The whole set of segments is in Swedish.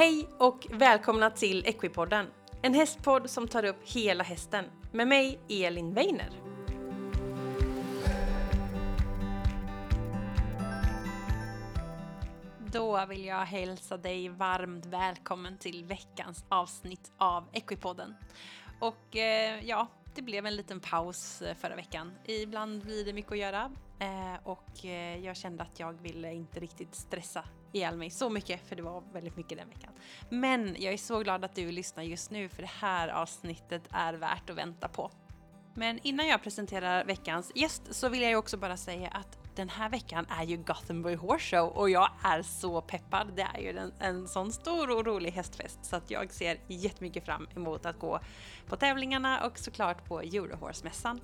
Hej och välkomna till Equipodden. En hästpodd som tar upp hela hästen. Med mig, Elin Weiner. Då vill jag hälsa dig varmt välkommen till veckans avsnitt av Equipodden. Och eh, ja, det blev en liten paus eh, förra veckan. Ibland blir det mycket att göra eh, och eh, jag kände att jag ville inte riktigt stressa ihjäl mig så mycket för det var väldigt mycket den veckan. Men jag är så glad att du lyssnar just nu för det här avsnittet är värt att vänta på. Men innan jag presenterar veckans gäst så vill jag också bara säga att den här veckan är ju Gothenburg Horse Show och jag är så peppad. Det är ju en, en sån stor och rolig hästfest så att jag ser jättemycket fram emot att gå på tävlingarna och såklart på Eurohorse-mässan.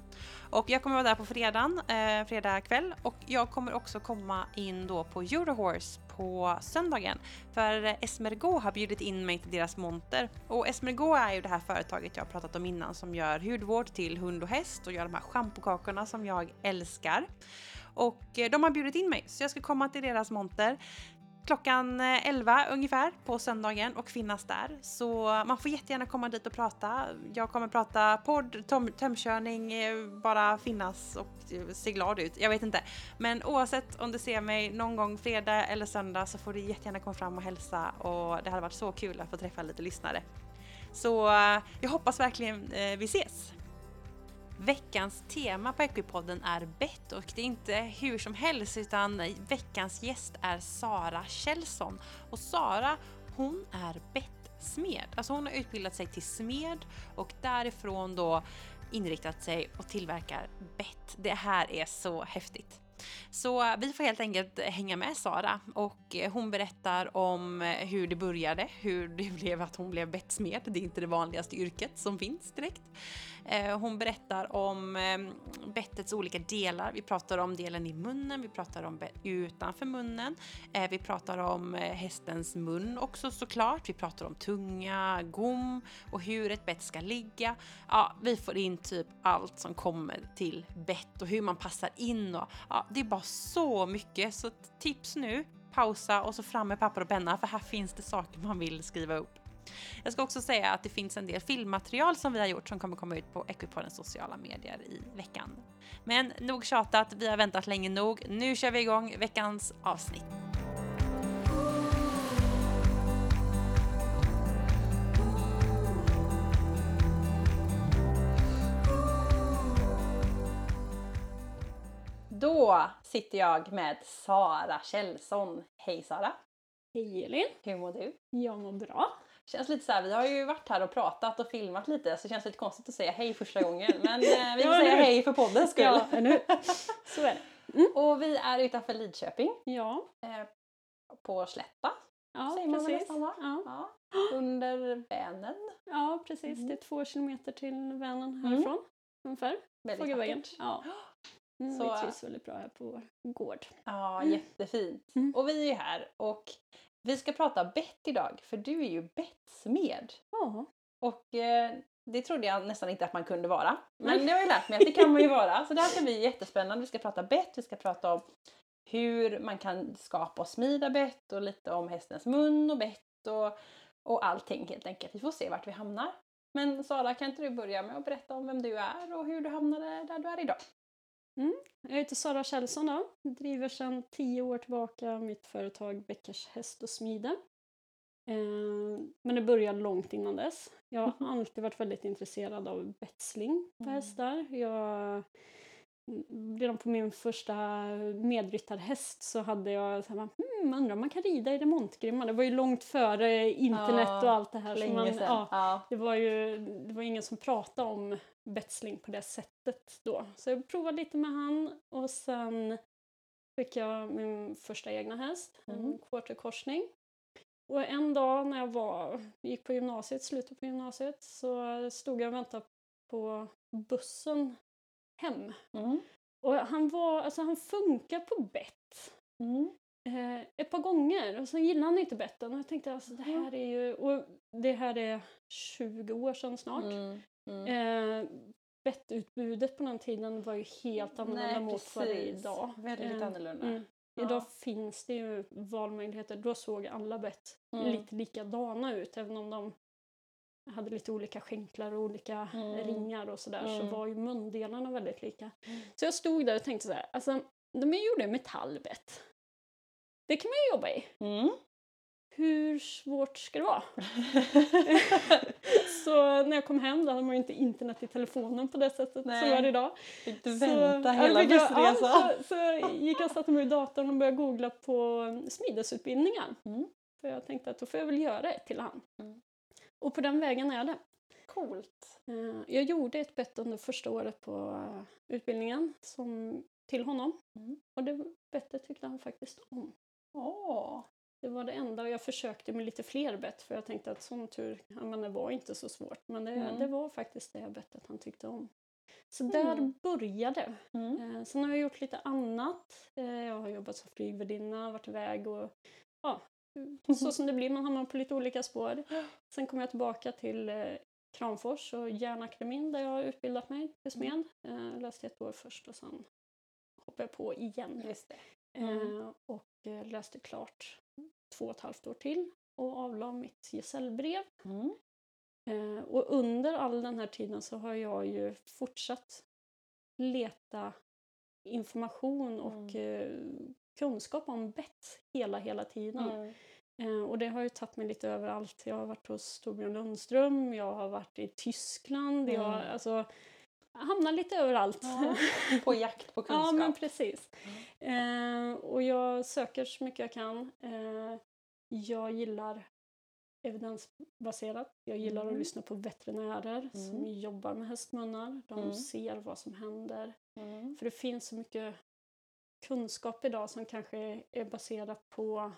Och jag kommer vara där på fredagen, eh, fredag kväll och jag kommer också komma in då på Eurohorse på söndagen. För eh, Esmergo har bjudit in mig till deras monter. Och Esmergo är ju det här företaget jag har pratat om innan som gör hudvård till hund och häst och gör de här schampokakorna som jag älskar. Och eh, de har bjudit in mig så jag ska komma till deras monter klockan eh, 11 ungefär på söndagen och finnas där. Så man får jättegärna komma dit och prata. Jag kommer prata podd, tömkörning, eh, bara finnas och se glad ut. Jag vet inte. Men oavsett om du ser mig någon gång fredag eller söndag så får du jättegärna komma fram och hälsa och det hade varit så kul att få träffa lite lyssnare. Så jag hoppas verkligen vi ses. Veckans tema på Equipodden är bett och det är inte hur som helst utan veckans gäst är Sara Kjellson. Och Sara, hon är bettsmed. Alltså hon har utbildat sig till smed och därifrån då inriktat sig och tillverkar bett. Det här är så häftigt. Så vi får helt enkelt hänga med Sara och hon berättar om hur det började, hur det blev att hon blev bettsmed. Det är inte det vanligaste yrket som finns direkt. Eh, hon berättar om ehm, bettets olika delar. Vi pratar om delen i munnen, vi pratar om utanför munnen. Eh, vi pratar om eh, hästens mun också såklart. Vi pratar om tunga, gom och hur ett bett ska ligga. Ja, vi får in typ allt som kommer till bett och hur man passar in och ja, det är bara så mycket. Så tips nu, pausa och så fram med papper och penna för här finns det saker man vill skriva upp. Jag ska också säga att det finns en del filmmaterial som vi har gjort som kommer komma ut på Equipodens sociala medier i veckan. Men nog tjatat, vi har väntat länge nog. Nu kör vi igång veckans avsnitt. Då sitter jag med Sara Kjellson. Hej Sara! Hej Elin! Hur mår du? Jag mår bra. Känns lite så här, vi har ju varit här och pratat och filmat lite så det känns lite konstigt att säga hej första gången. Men eh, vi får ja, säga hej för poddens skull. Ja. Så är det. Mm. Och vi är utanför Lidköping. Ja. Eh, på Slätta. Ja, säger man precis. Nästan, ja. ja. Under Vänern. Ja, precis. Mm. Det är två kilometer till Vänern mm. härifrån. Mm. Ungefär. Väldigt vackert. Ja. Mm, så, vi trivs väldigt bra här på vår gård. Ja, mm. jättefint. Mm. Och vi är här och vi ska prata bett idag, för du är ju bettsmed. Ja. Och eh, det trodde jag nästan inte att man kunde vara. Men det har jag lärt mig att det kan man ju vara. Så det här ska bli jättespännande. Vi ska prata bett, vi ska prata om hur man kan skapa och smida bett och lite om hästens mun och bett och, och allting helt enkelt. Vi får se vart vi hamnar. Men Sara, kan inte du börja med att berätta om vem du är och hur du hamnade där du är idag? Mm. Jag heter Sara Kjellson då. driver sedan tio år tillbaka mitt företag Bäckers Häst och Smide. Eh, men det började långt innan dess. Jag har mm. alltid varit väldigt intresserad av betsling på mm. hästar. Jag, redan på min första medryttarhäst så hade jag så här, hmm, undrar om man kan rida i remontgrimma. Det var ju långt före internet och allt det här. Så man, ja, ja. Det var ju det var ingen som pratade om betsling på det sättet då. Så jag provade lite med han och sen fick jag min första egna häst, mm. en quarterkorsning. Och en dag när jag var, gick på gymnasiet, slutet på gymnasiet, så stod jag och väntade på bussen hem. Mm. Och han var, alltså han funkar på bett. Mm. Eh, ett par gånger och sen gillade han inte betten och jag tänkte alltså det här är ju, och det här är 20 år sedan snart. Mm. Mm. Eh, bettutbudet på den tiden var ju helt annorlunda Nej, mot vad det är idag. Väldigt eh, annorlunda. Mm. Ja. Idag finns det ju valmöjligheter. Då såg alla bett Mm. lite likadana ut även om de hade lite olika skänklar och olika Mm. ringar och sådär Mm. så var ju mundelarna väldigt lika. Så jag stod där och tänkte så här, alltså de är gjorda i metallbett. Det kan man ju jobba i. Mm. Hur svårt ska det vara? så när jag kom hem då hade man ju inte internet i telefonen på det sättet Nej. som är det idag. Fick du Så- vänta ja, hela jag- ja, bussresan? så, så gick jag och satte mig vid datorn och började googla på smidesutbildningar. Mm. För jag tänkte att då får jag väl göra ett till hand. Mm. Och på den vägen är det. Coolt. Eh, Jag gjorde ett bett under första året på eh, utbildningen som, till honom. Mm. Och det bettet tyckte han faktiskt om. Var det enda och jag försökte med lite fler bett för jag tänkte att sån tur, ja, men det var inte så svårt. Men det, Mm. det var faktiskt det bettet han tyckte om. Så där Mm. började. Mm. Eh, sen har jag gjort lite annat. Eh, jag har jobbat som flygvärdinna, varit iväg och ja, så som det blir, man hamnar på lite olika spår. Sen kom jag tillbaka till eh, Kramfors och Järnakademin där jag har utbildat mig till smed. Eh, läste ett år först och sen hoppade jag på igen. Just det. Mm. Eh, och eh, läste klart två och ett halvt år till och avlade mitt gesällbrev. Mm. Eh, och under all den här tiden så har jag ju fortsatt leta information och eh, kunskap om bett hela, hela tiden. Mm. Eh, och det har ju tagit mig lite överallt. Jag har varit hos Torbjörn Lundström, jag har varit i Tyskland, jag Mm. alltså hamnat lite överallt. Ja, På jakt på Ja, kunskap. men precis. Eh, och jag söker så mycket jag kan. Eh, jag gillar evidensbaserat. Jag gillar Mm. att lyssna på veterinärer som Mm. jobbar med hästmunnar. De Mm. ser vad som händer. Mm. För det finns så mycket kunskap idag som kanske är baserat på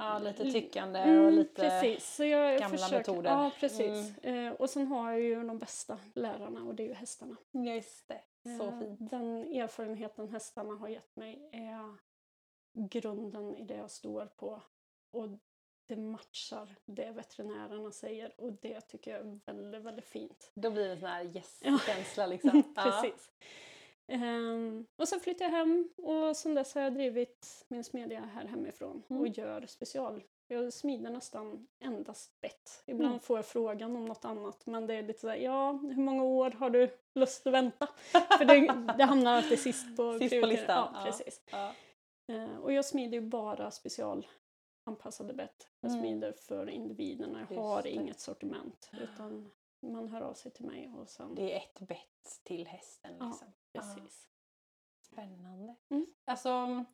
Ja, lite L- tyckande och Mm, lite... Precis, så jag gamla försöker, metoder. Ja, precis. Eh, och sen har jag ju de bästa lärarna och det är ju hästarna. Just det. Så Eh, fint. Den erfarenheten hästarna har gett mig är grunden i det jag står på. Och det matchar det veterinärerna säger och det tycker jag är väldigt, väldigt fint. Då blir det en sån här yes-känsla liksom. Ja. Ehm, och sen flyttade jag hem och sen dess har jag drivit min smedja här hemifrån Mm. och gör special. Jag smider nästan endast bett. Ibland Mm. får jag frågan om något annat men det är lite såhär, ja hur många år har du lust att vänta? För det, det hamnar alltid sist på Sist på listan, Ja, precis. Ja. Eh, och jag smider ju bara specialanpassade bett. Jag Mm. smider för individerna. Jag har inget sortiment utan man hör av sig till mig och sen... Det är ett bett till hästen liksom. Precis. Spännande. Mm. Alltså,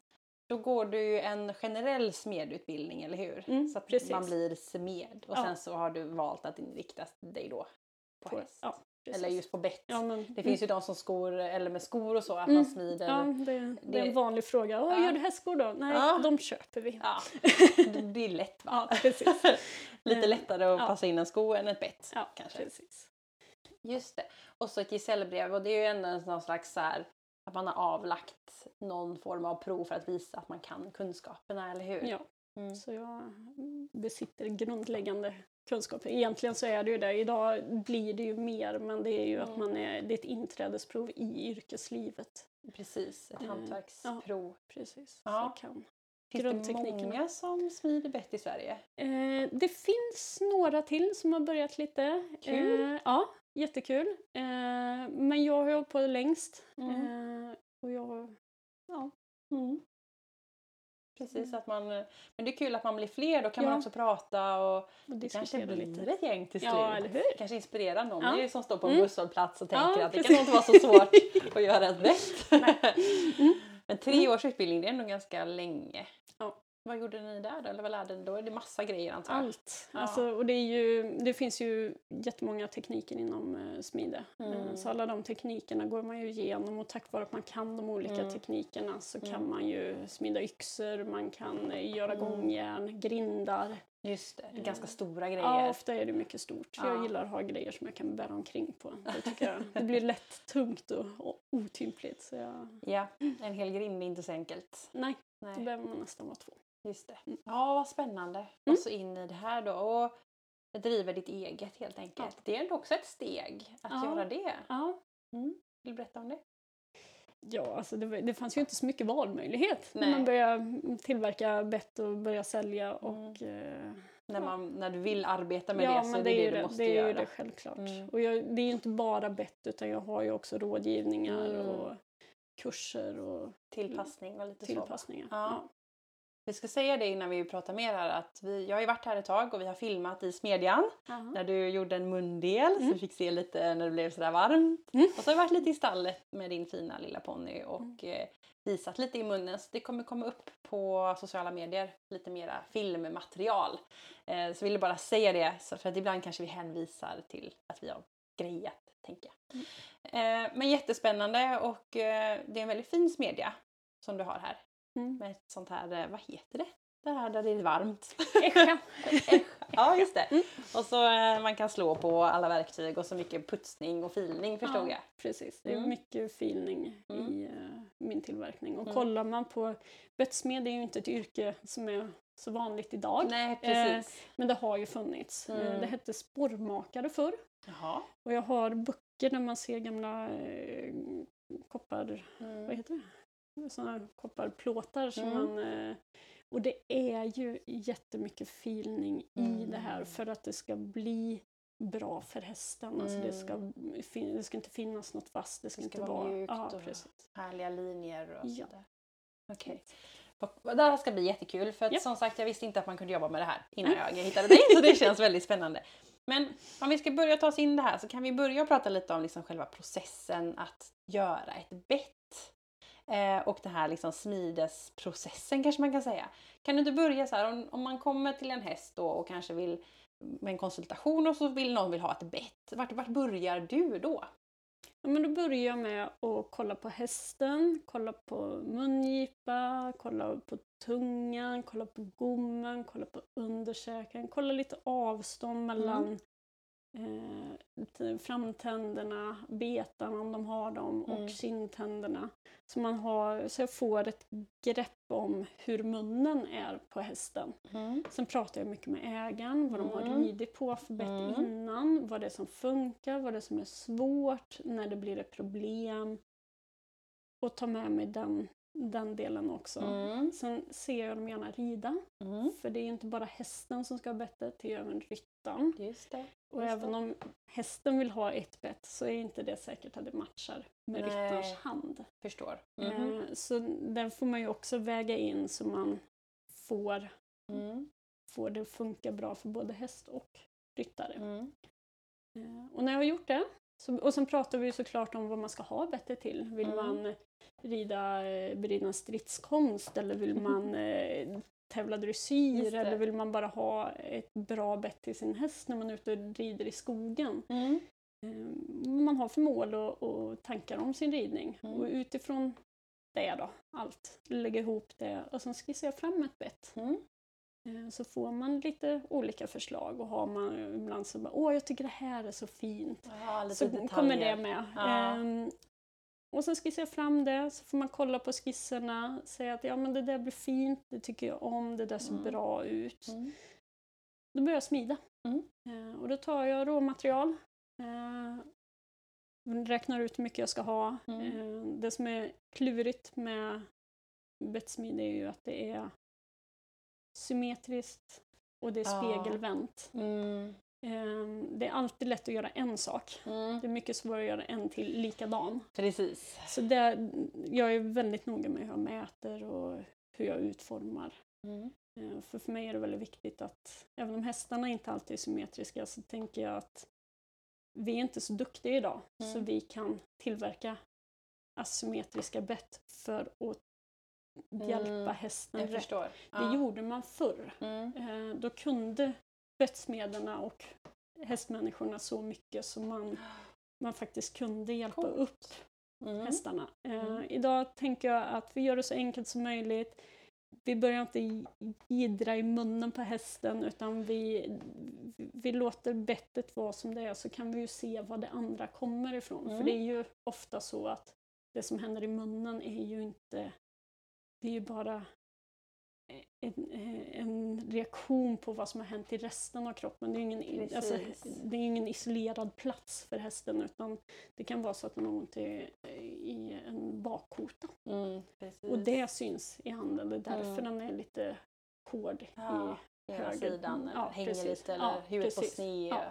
då går du ju en generell smedutbildning, eller hur? Mm, så att precis. man blir smed och Ja. sen så har du valt att inrikta dig då på, På- häst. ja, eller just på bett. Ja, men, Det finns ju de som skor, eller med skor och så, att Mm. man smider. Ja, det, det är en vanlig fråga. Åh, Ja. Gör du hästskor då? Nej, de köper vi. Det, är lätt va? Precis. Lite Eh, lättare att passa in en sko än ett bett. Kanske. precis. Just det. Och så ett gesällbrev och det är ju ändå sån slags så här, att man har avlagt någon form av prov för att visa att man kan kunskaperna, eller hur? Ja, Mm. så jag besitter grundläggande kunskaper. Egentligen så är det ju det. Idag blir det ju mer, men det är ju att Mm. man är, det är ett inträdesprov i yrkeslivet. Precis, ett Eh, hantverksprov. Precis. Ja. Så kan. Finns det många som smider bett i Sverige? Eh, det finns några till som har börjat lite. Kul. Eh, ja, jättekul. Eh, men jag har hållit på längst. Mm. Eh, och jag, ja, Precis, att man, men det är kul att man blir fler, då kan man Ja. också prata och och det kanske blir lite. ett gäng till slut. Ja? Kanske inspirera någon Ja. Som står på en Mm. busshållplats och tänker Ja, att det kan nog inte vara så svårt att göra ett bett. Mm. Men tre års utbildning, det är ändå ganska länge. Vad gjorde ni där då? Eller vad lärde ni? Då är det massa grejer antar jag? Allt. Ja. Alltså, och det, är ju, det finns ju jättemånga tekniker inom eh, smide. Mm. Eh, så alla de teknikerna går man ju igenom och tack vare att man kan de olika Mm. teknikerna så kan Mm. man ju smida yxor, man kan eh, göra Mm. gångjärn, grindar. Just det, Eh, ganska stora grejer. Ja, ofta är det mycket stort. Ja. Jag gillar att ha grejer som jag kan bära omkring på. Det, tycker jag, det blir lätt tungt och, otympligt. Så jag, Ja, en hel grind är inte så enkelt. nej, då Nej, behöver man nästan vara två. Just det. Mm. Ja, vad spännande. Och så in i det här då. Och driva ditt eget helt enkelt. Det är ändå också ett steg att Ja. göra det. Ja, Mm. Vill du berätta om det? Ja, alltså det, det fanns ju inte så mycket valmöjlighet när Nej. man började tillverka bett och börja sälja och eh, När, man, när du vill arbeta med ja, det så är det är ju du det, måste det, är göra. ju det självklart. Mm. Och jag, det är ju inte bara bett utan jag har ju också rådgivningar Mm. och kurser och Tillpassning och lite så. tillpassningar. Ja. Ja. Vi ska säga det innan vi pratar mer här att vi, jag har ju varit här ett tag och vi har filmat i Smedjan Ja. när du gjorde en mundel så Mm. vi fick se lite när det blev sådär varmt. Mm. Och så har vi varit lite i stallet med din fina lilla ponny och eh, visat lite i munnen. Så det kommer komma upp på sociala medier lite mera filmmaterial. Eh, så ville bara säga det så för att ibland kanske vi hänvisar till att vi har grejat, tänker jag. Eh, men jättespännande och eh, det är en väldigt fin smedja som du har här. Mm. Med ett sånt här, eh, vad heter det? Det här där det är varmt. Ässja. ja, just det. Mm. Och så eh, man kan slå på alla verktyg och så mycket putsning och filning förstod Ja, jag. Precis, det är Mm. mycket filning Mm. i eh, min tillverkning. Och Mm. kollar man på bettsmed är ju inte ett yrke som är så vanligt idag. Nej, precis. Men det har ju funnits. Eh, Mm. Det hette spormakare förr. Jaha. Och jag har böcker där man ser gamla eh, koppar... Vad Mm. heter det? Sådana kopparplåtar som Mm. man... Eh, och det är ju jättemycket filning i det här Mm. för att det ska bli bra för hästen. Alltså det, ska, fin- det ska inte finnas något fast. Det ska, Det ska inte vara vara... mjukt ja, och- precis. Härliga linjer och Ja. sådär. Och Det här ska bli jättekul för att Ja. som sagt jag visste inte att man kunde jobba med det här innan jag hittade dig så det känns väldigt spännande. Men om vi ska börja ta oss in det här så kan vi börja prata lite om liksom själva processen att göra ett bett. Eh, och den här liksom smidesprocessen kanske man kan säga. Kan du inte börja så här om, om man kommer till en häst då och kanske vill med en konsultation och så vill någon vill ha ett bett. Vart, vart börjar du då? Ja, men då börjar jag med att kolla på hästen, kolla på mungipa, kolla på tungan, kolla på gommen, kolla på underkäken, kolla lite avstånd mellan eh, framtänderna, betan om de har dem Mm. och kindtänderna. Så, man har, så jag får ett grepp om hur munnen är på hästen. Sen pratar jag mycket med ägaren, vad de har Mm. ridit på för bett Mm. innan, vad det är som funkar, vad det är som är svårt, när det blir ett problem. Och ta med mig den, den delen också. Mm. Sen ser jag dem gärna rida, Mm. för det är inte bara hästen som ska ha bettet, det är även ryttaren. Just det. Och Just även det. om hästen vill ha ett bett så är inte det säkert att det matchar med Nej. ryttarens hand. Förstår. Eh, Så den får man ju också väga in så man får Mm. får det funka bra för både häst och ryttare. Mm. Eh, Och när jag har gjort det, så, och sen pratar vi såklart om vad man ska ha bettet till. Vill Mm. man rida eh, berida stridskonst eller vill man eh, tävla dressyr eller vill man bara ha ett bra bett till sin häst när man är ute och rider i skogen. Mm. Eh, Man har för mål och, och tankar om sin ridning Mm. och utifrån det då, allt, lägga ihop det och sen skissar jag fram ett bett. Mm. Eh, Så får man lite olika förslag och har man ibland så bara åh jag tycker det här är så fint. Lite Så detaljer. kommer det med. Ja. Ehm, och sen skissar jag fram det så får man kolla på skisserna, säga att ja men det där blir fint, det tycker jag om, det där ser Mm. bra ut. Mm. Då börjar jag smida. Mm. Eh, och då tar jag råmaterial, eh, räknar ut hur mycket jag ska ha. Mm. Det som är klurigt med bettsmide är ju att det är symmetriskt och det är spegelvänt. Mm. Eh, det är alltid lätt att göra en sak. Mm. Det är mycket svårare att göra en till likadan. Precis. Så det, jag är väldigt noga med hur jag mäter och hur jag utformar. Mm. Eh, För för mig är det väldigt viktigt att, även om hästarna inte alltid är symmetriska, så tänker jag att vi är inte så duktiga idag, så Mm. vi kan tillverka asymmetriska bett för att hjälpa Mm, hästen Jag rätt. förstår. Det Ja. gjorde man förr. Mm. Eh, Då kunde bettsmederna och hästmänniskorna så mycket som man, man faktiskt kunde hjälpa Coolt. upp Mm. hästarna. Eh, Mm. Idag tänker jag att vi gör det så enkelt som möjligt. Vi börjar inte gidra i munnen på hästen utan vi, vi låter bettet vara som det är så kan vi ju se var det andra kommer ifrån. Mm. För det är ju ofta så att det som händer i munnen är ju inte... Det är ju bara en, eh, en reaktion på vad som har hänt i resten av kroppen. Det är ingen, alltså, det är ingen isolerad plats för hästen utan det kan vara så att den har ont i, i en bakkota. Mm. Och det syns i handen. Det är därför Mm. den är lite hård Ja, i höger- sidan, eller ja, hänger precis. lite eller Ja, huvudet på precis. sned. Ja.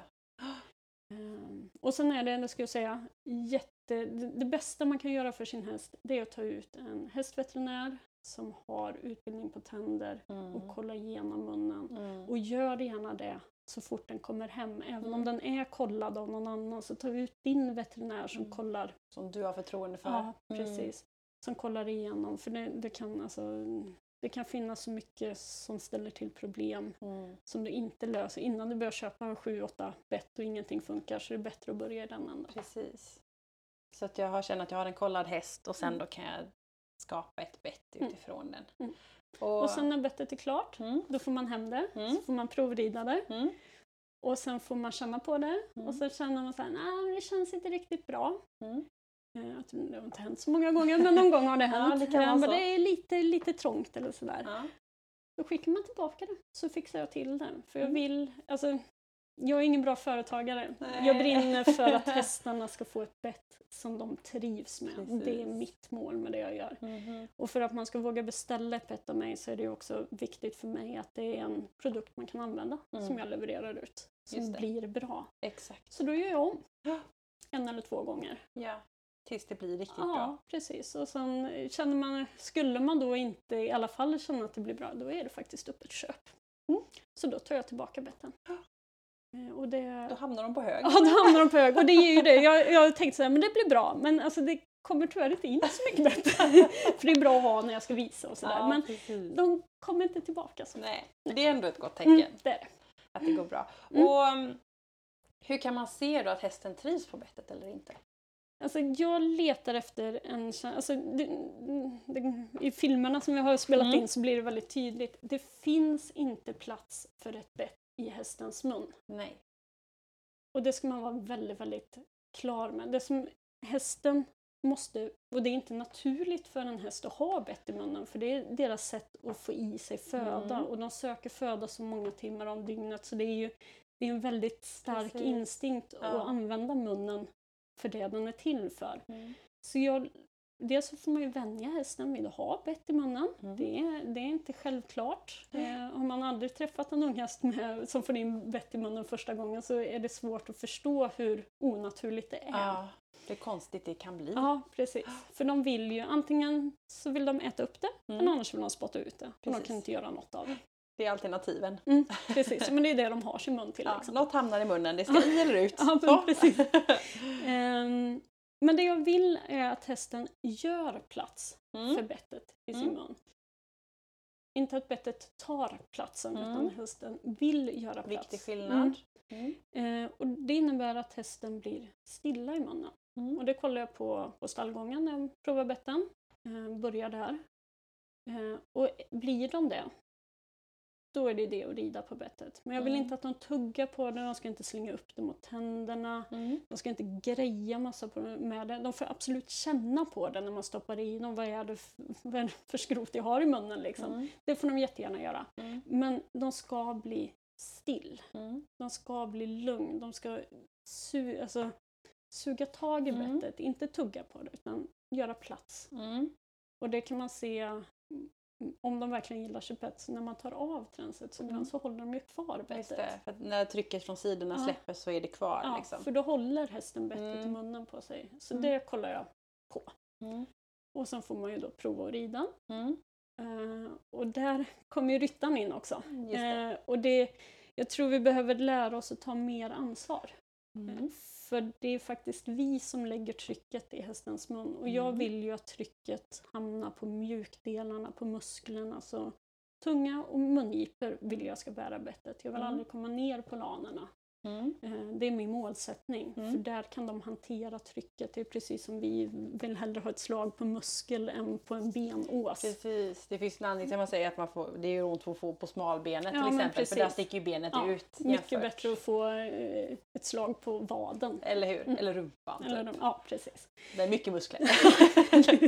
Ehm, Och sen är det, det ska jag säga, jätte, det, det bästa man kan göra för sin häst det är att ta ut en hästveterinär som har utbildning på tänder Mm. och kolla igenom munnen. Mm. Och gör gärna det så fort den kommer hem. Även om Mm. den är kollad av någon annan så ta ut din veterinär som Mm. kollar. Som du har förtroende för. Ja, Mm. precis. Som kollar igenom. För det, det, kan, alltså, det kan finnas så mycket som ställer till problem Mm. som du inte löser. Innan du börjar köpa 7-8 bett och ingenting funkar så är det bättre att börja i den änden. Precis. Så att jag har känner att jag har en kollad häst och sen Mm. då kan jag skapa ett bett Mm. utifrån den. Mm. Och, Och sen när bettet är klart, mm. då får man hem det. Mm. Så får man provrida det. Och sen får man känna på det. Och så känner man så här, nej det känns inte riktigt bra. Eh, att Det har inte hänt så många gånger men någon gång har det Ja, hänt. det kan Eh, men det är lite, lite trångt eller sådär. Ja. Då skickar man tillbaka det så fixar jag till det. För jag vill, alltså jag är ingen bra företagare. Nej. Jag brinner för att hästarna ska få ett bett som de trivs med. Precis. Det är mitt mål med det jag gör. Mhm. Och för att man ska våga beställa ett bett av mig så är det också viktigt för mig att det är en produkt man kan använda Mm. som jag levererar ut. Som blir bra. Exakt. Så då gör jag om. Ja. En eller två gånger. Ja. Tills det blir riktigt Ja, bra. precis. Och sen känner man, skulle man då inte i alla fall känna att det blir bra, då är det faktiskt upp ett köp. Mm. Så då tar jag tillbaka betten. Eh, Och det... Då hamnar de på hög. Ja, då hamnar de på hög. Och det är ju det. Jag, jag har tänkt så här, men det blir bra. Men alltså det kommer tyvärr inte in så mycket bett. För det är bra att ha när jag ska visa och sådär. Ja, men precis. de kommer inte tillbaka så Nej, det är ändå ett gott tecken Mm, det är det. att det går bra. Mm. Och um, hur kan man se då att hästen trivs på bettet eller inte? Alltså jag letar efter en alltså, det, det, I filmerna som vi har spelat Mm. in så blir det väldigt tydligt. Det finns inte plats för ett bett i hästens mun. Nej. Och det ska man vara väldigt, väldigt klar med. Det som hästen måste, och det är inte naturligt för en häst att ha bett i munnen för det är deras sätt att få i sig föda Mm. och de söker föda så många timmar om dygnet så det är ju det är en väldigt stark Precis. instinkt Ja. att använda munnen för det den är till för. Mm. Så jag, dels så får man ju vänja hästen vid att ha bett i munnen. Mm. Det, är, det är inte självklart. Eh, har man aldrig träffat en unghäst med, som får in bett i munnen första gången så är det svårt att förstå hur onaturligt det är. Ja, är konstigt det kan bli. Ja, precis. För de vill ju antingen så vill de äta upp det Mm. eller annars vill de spotta ut det. Och de Precis. kan inte göra något av det. Det är alternativen. Mm, precis, men det är det de har sin mun till. Ja, Liksom. något hamnar i munnen, det ska i eller ut. Ja, men precis. Ehm, men det jag vill är att hästen gör plats för Mm. bettet i sin Mm. mun. Inte att bettet tar platsen Mm. utan hästen vill göra plats. Viktig skillnad. Mm. Eh, och det innebär att hästen blir stilla i munnen. Och det kollar jag på, på stallgången när jag provar betten. Eh, börjar där. Eh, och blir de det, då är det det att rida på bettet. Men jag vill Mm. inte att de tuggar på det, de ska inte slinga upp det mot tänderna. Mm. De ska inte greja massa på, med det. De får absolut känna på det när man stoppar i dem. Vad är det för, för skrot jag har i munnen liksom. Mm. Det får de jättegärna göra. Mm. Men de ska bli still. Mm. De ska bli lugn. De ska su alltså, suga tag i Mm. bettet. Inte tugga på det utan göra plats. Och det kan man se om de verkligen gillar chipett. Så när man tar av tränset så, Mm. ibland så håller de ju kvar bettet. Det, för när trycket från sidorna Ja. släpper så är det kvar. Ja, liksom. för då håller hästen bettet i Mm. munnen på sig. Så Mm. det kollar jag på. Mm. Och sen får man ju då prova att rida. Mm. Eh, och där kommer ju ryttaren in också. Just det. Eh, och det, jag tror vi behöver lära oss att ta mer ansvar. Mm. För det är faktiskt vi som lägger trycket i hästens mun. Och jag Mm. vill ju att trycket hamnar på mjukdelarna, på musklerna. Så tunga och mungipor vill jag ska bära bettet. Jag vill Mm. aldrig komma ner på lanerna. Mm. Eh, Det är min målsättning. Mm. För där kan de hantera trycket. Det är precis som vi vill hellre ha ett slag på muskel än på en benås. Precis, det finns en anledning till att man säger att man får, det är ont att få på smalbenet Ja, till exempel för där sticker ju benet Ja, ut. Mycket jämfört- bättre att få eh, ett slag på vaden. Eller hur? Mm. Eller rumpan. Eller, typ. de- ja, precis. Det är mycket muskler.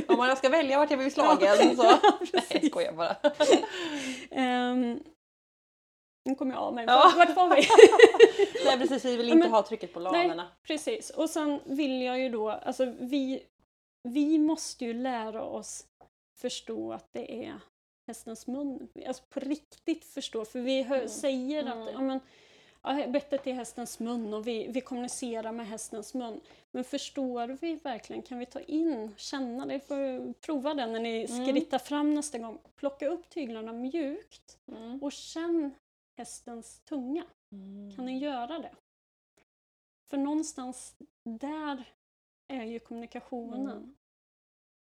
Om man ska välja vart jag vill bli slagen så... Nej, jag skojar bara. Ehm, nu kommer jag av mig. Ja. Vart var vi? Nej precis, vi vill inte men- ha trycket på Nej. lanerna. Precis. Och sen vill jag ju då, alltså vi, vi måste ju lära oss förstå att det är hästens mun. Alltså på riktigt förstå, för vi hö- Mm. säger att Mm. ja, men, ja, bettet är hästens mun och vi, vi kommunicerar med hästens mun. Men förstår vi verkligen? Kan vi ta in, känna det? Får prova det när ni Mm. skrittar fram nästa gång. Plocka upp tyglarna mjukt Mm. och känn hästens tunga. Kan ni göra det? För någonstans där är ju kommunikationen.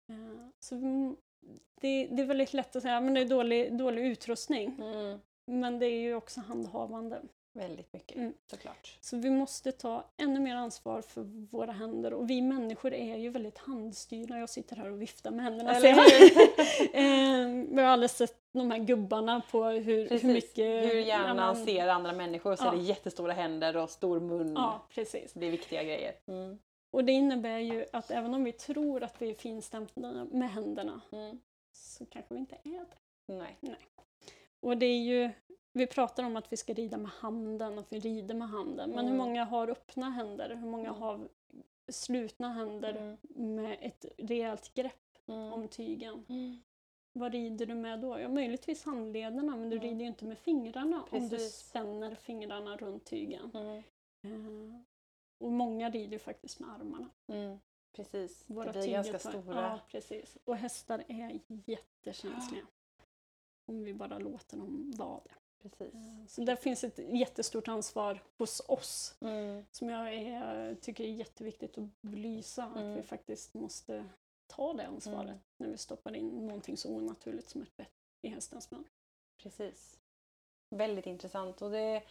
Mm. Eh, Så vi- det, det är väldigt lätt att säga att det är dålig, dålig utrustning. Mm. Men det är ju också handhavande. Väldigt mycket Mm. såklart. Så vi måste ta ännu mer ansvar för våra händer. Och vi människor är ju väldigt handstyrda. Jag sitter här och viftar med händerna. Eller ser jag. Eh, Vi har aldrig sett de här gubbarna på hur, Precis. hur mycket... Hur hjärnan ja, men- ser andra människor så Ja. är det jättestora händer och stor mun. Ja, precis. Det är viktiga grejer. Mm. Och det innebär ju att även om vi tror att vi är finstämda med händerna Mm. så kanske vi inte är det. Nej. Och det är ju, vi pratar om att vi ska rida med handen, att vi rider med handen. Men hur Mm. många har öppna händer? Hur många Mm. har slutna händer Mm. med ett rejält grepp Mm. om tygen? Mm. Vad rider du med då? Ja, möjligtvis handlederna, men du Mm. rider ju inte med fingrarna om du Precis. spänner fingrarna runt tygen. Eh, och många rider ju faktiskt med armarna. Precis. Våra det blir ganska stora. Ja, precis. Och hästar är jättekänsliga. Om vi bara låter dem vara det. Precis. Eh, Så där finns ett jättestort ansvar hos oss Mm. som jag är, tycker är jätteviktigt att belysa. Att Mm. vi faktiskt måste ta det ansvaret Mm. när vi stoppar in någonting så onaturligt som ett bett i hästens mun. Precis. Väldigt intressant. Och det,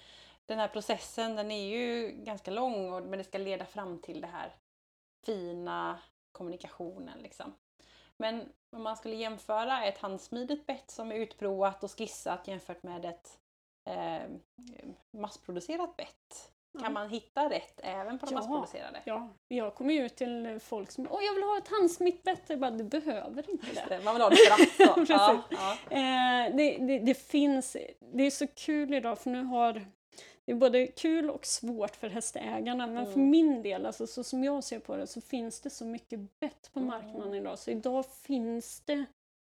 den här processen den är ju ganska lång och, men det ska leda fram till det här fina kommunikationen. Liksom. Men om man skulle jämföra ett handsmidigt bett som är utprovat och skissat jämfört med ett eh, massproducerat bett. Kan Ja. man hitta rätt även på de Ja. massproducerade? Ja, jag kommer ju ut till folk som Åh, jag vill ha ett handsmittbett. Jag bara, du behöver inte det. det, Man vill ha det för att. ja, ja. Eh, det, det, det finns, det är så kul idag för nu har det är både kul och svårt för hästägarna men för Mm. min del, alltså så som jag ser på det, så finns det så mycket bett på Mm. marknaden idag. Så idag finns det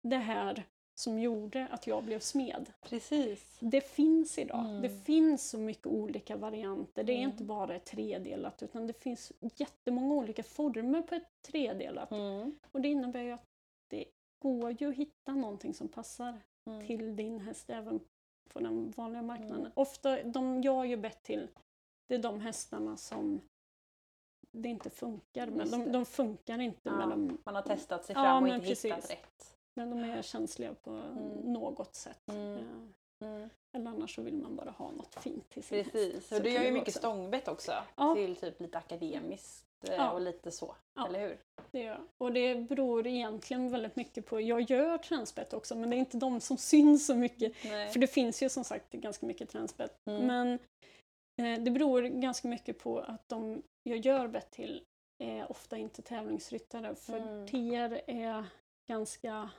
det här som gjorde att jag blev smed. Precis. Det finns idag. Mm. Det finns så mycket olika varianter. Det är Mm. inte bara ett tredelat utan det finns jättemånga olika former på ett tredelat. Mm. Och det innebär ju att det går ju att hitta någonting som passar Mm. till din häst även på den vanliga marknaden. Mm. Ofta, de jag har ju bett till, det är de hästarna som det inte funkar med. De, de funkar inte Ja, med dem, Man har testat sig Ja, fram och men inte precis. hittat rätt. men de är känsliga på Mm. något sätt. Mm. Ja. Mm. Eller annars så vill man bara ha något fint till sin häst. Precis, Så och du gör ju mycket stångbett också. Ja. Till typ lite akademiskt eh, Ja. och lite så. Ja. Eller hur? Det gör. Och det beror egentligen väldigt mycket på, jag gör tränsbett också men det är inte de som syns så mycket. Nej. För det finns ju som sagt ganska mycket tränsbett. Mm. Men eh, det beror ganska mycket på att de jag gör bett till är ofta inte tävlingsryttare. För Mm. TR är ganska...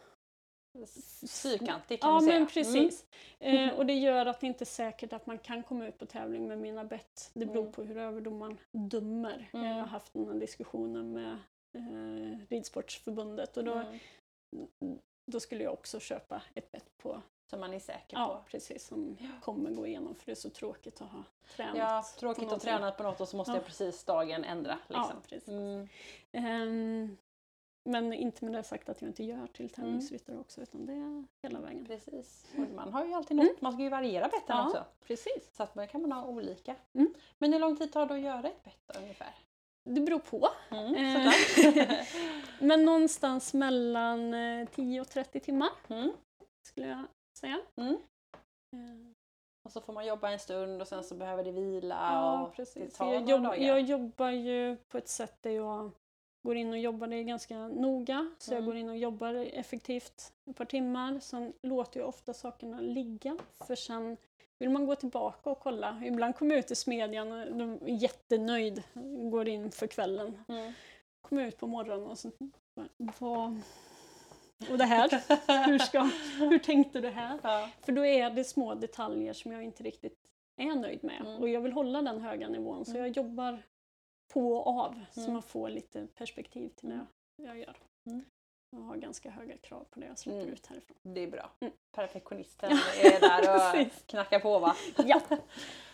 Fyrkantig kan Ja säga. men precis. Eh, och det gör att det inte är säkert att man kan komma ut på tävling med mina bett. Det beror Mm. på hur överdomaren dömer. Mm. Jag har haft den här diskussionen med eh, Ridsportsförbundet och då, Mm. då skulle jag också köpa ett bett på Som man är säker Ja, på. precis. Som Ja. kommer gå igenom för det är så tråkigt att ha tränat. Ja, tråkigt att någonting. träna på något och så måste Ja. jag precis dagen ändra. Ja, Liksom. precis. Mm. Ehm, men inte med det sagt att jag inte gör till tävlingsryttare också utan det är hela vägen. Precis. Och man har ju alltid något, man ska ju variera betten Ja. också. Precis. Så att man kan man ha olika. Mm. Men hur lång tid tar det att göra ett bett ungefär? Det beror på. Mm, Eh. Men någonstans mellan eh, 10 och 30 timmar mm. skulle jag säga. Mm. Eh, Och så får man jobba en stund och sen så behöver det vila Ja, och precis. det tar jag, jobb, dagar. jag jobbar ju på ett sätt där jag går in och jobbar det ganska noga. Så jag Mm. går in och jobbar effektivt ett par timmar. Sen låter jag ofta sakerna ligga. För sen vill man gå tillbaka och kolla. Ibland kommer jag ut i smedjan och de är jättenöjd. Går in för kvällen. Mm. Kommer ut på morgonen och så vad... Och det här? Hur, ska, hur tänkte du här? Ja. För då är det små detaljer som jag inte riktigt är nöjd med. Mm. Och jag vill hålla den höga nivån så Mm. jag jobbar på och av så Mm. man får lite perspektiv till det jag gör. Mm. Jag har ganska höga krav på det jag släpper Mm. ut härifrån. Det är bra. Mm. Perfektionisten är där och knackar på va? Ja,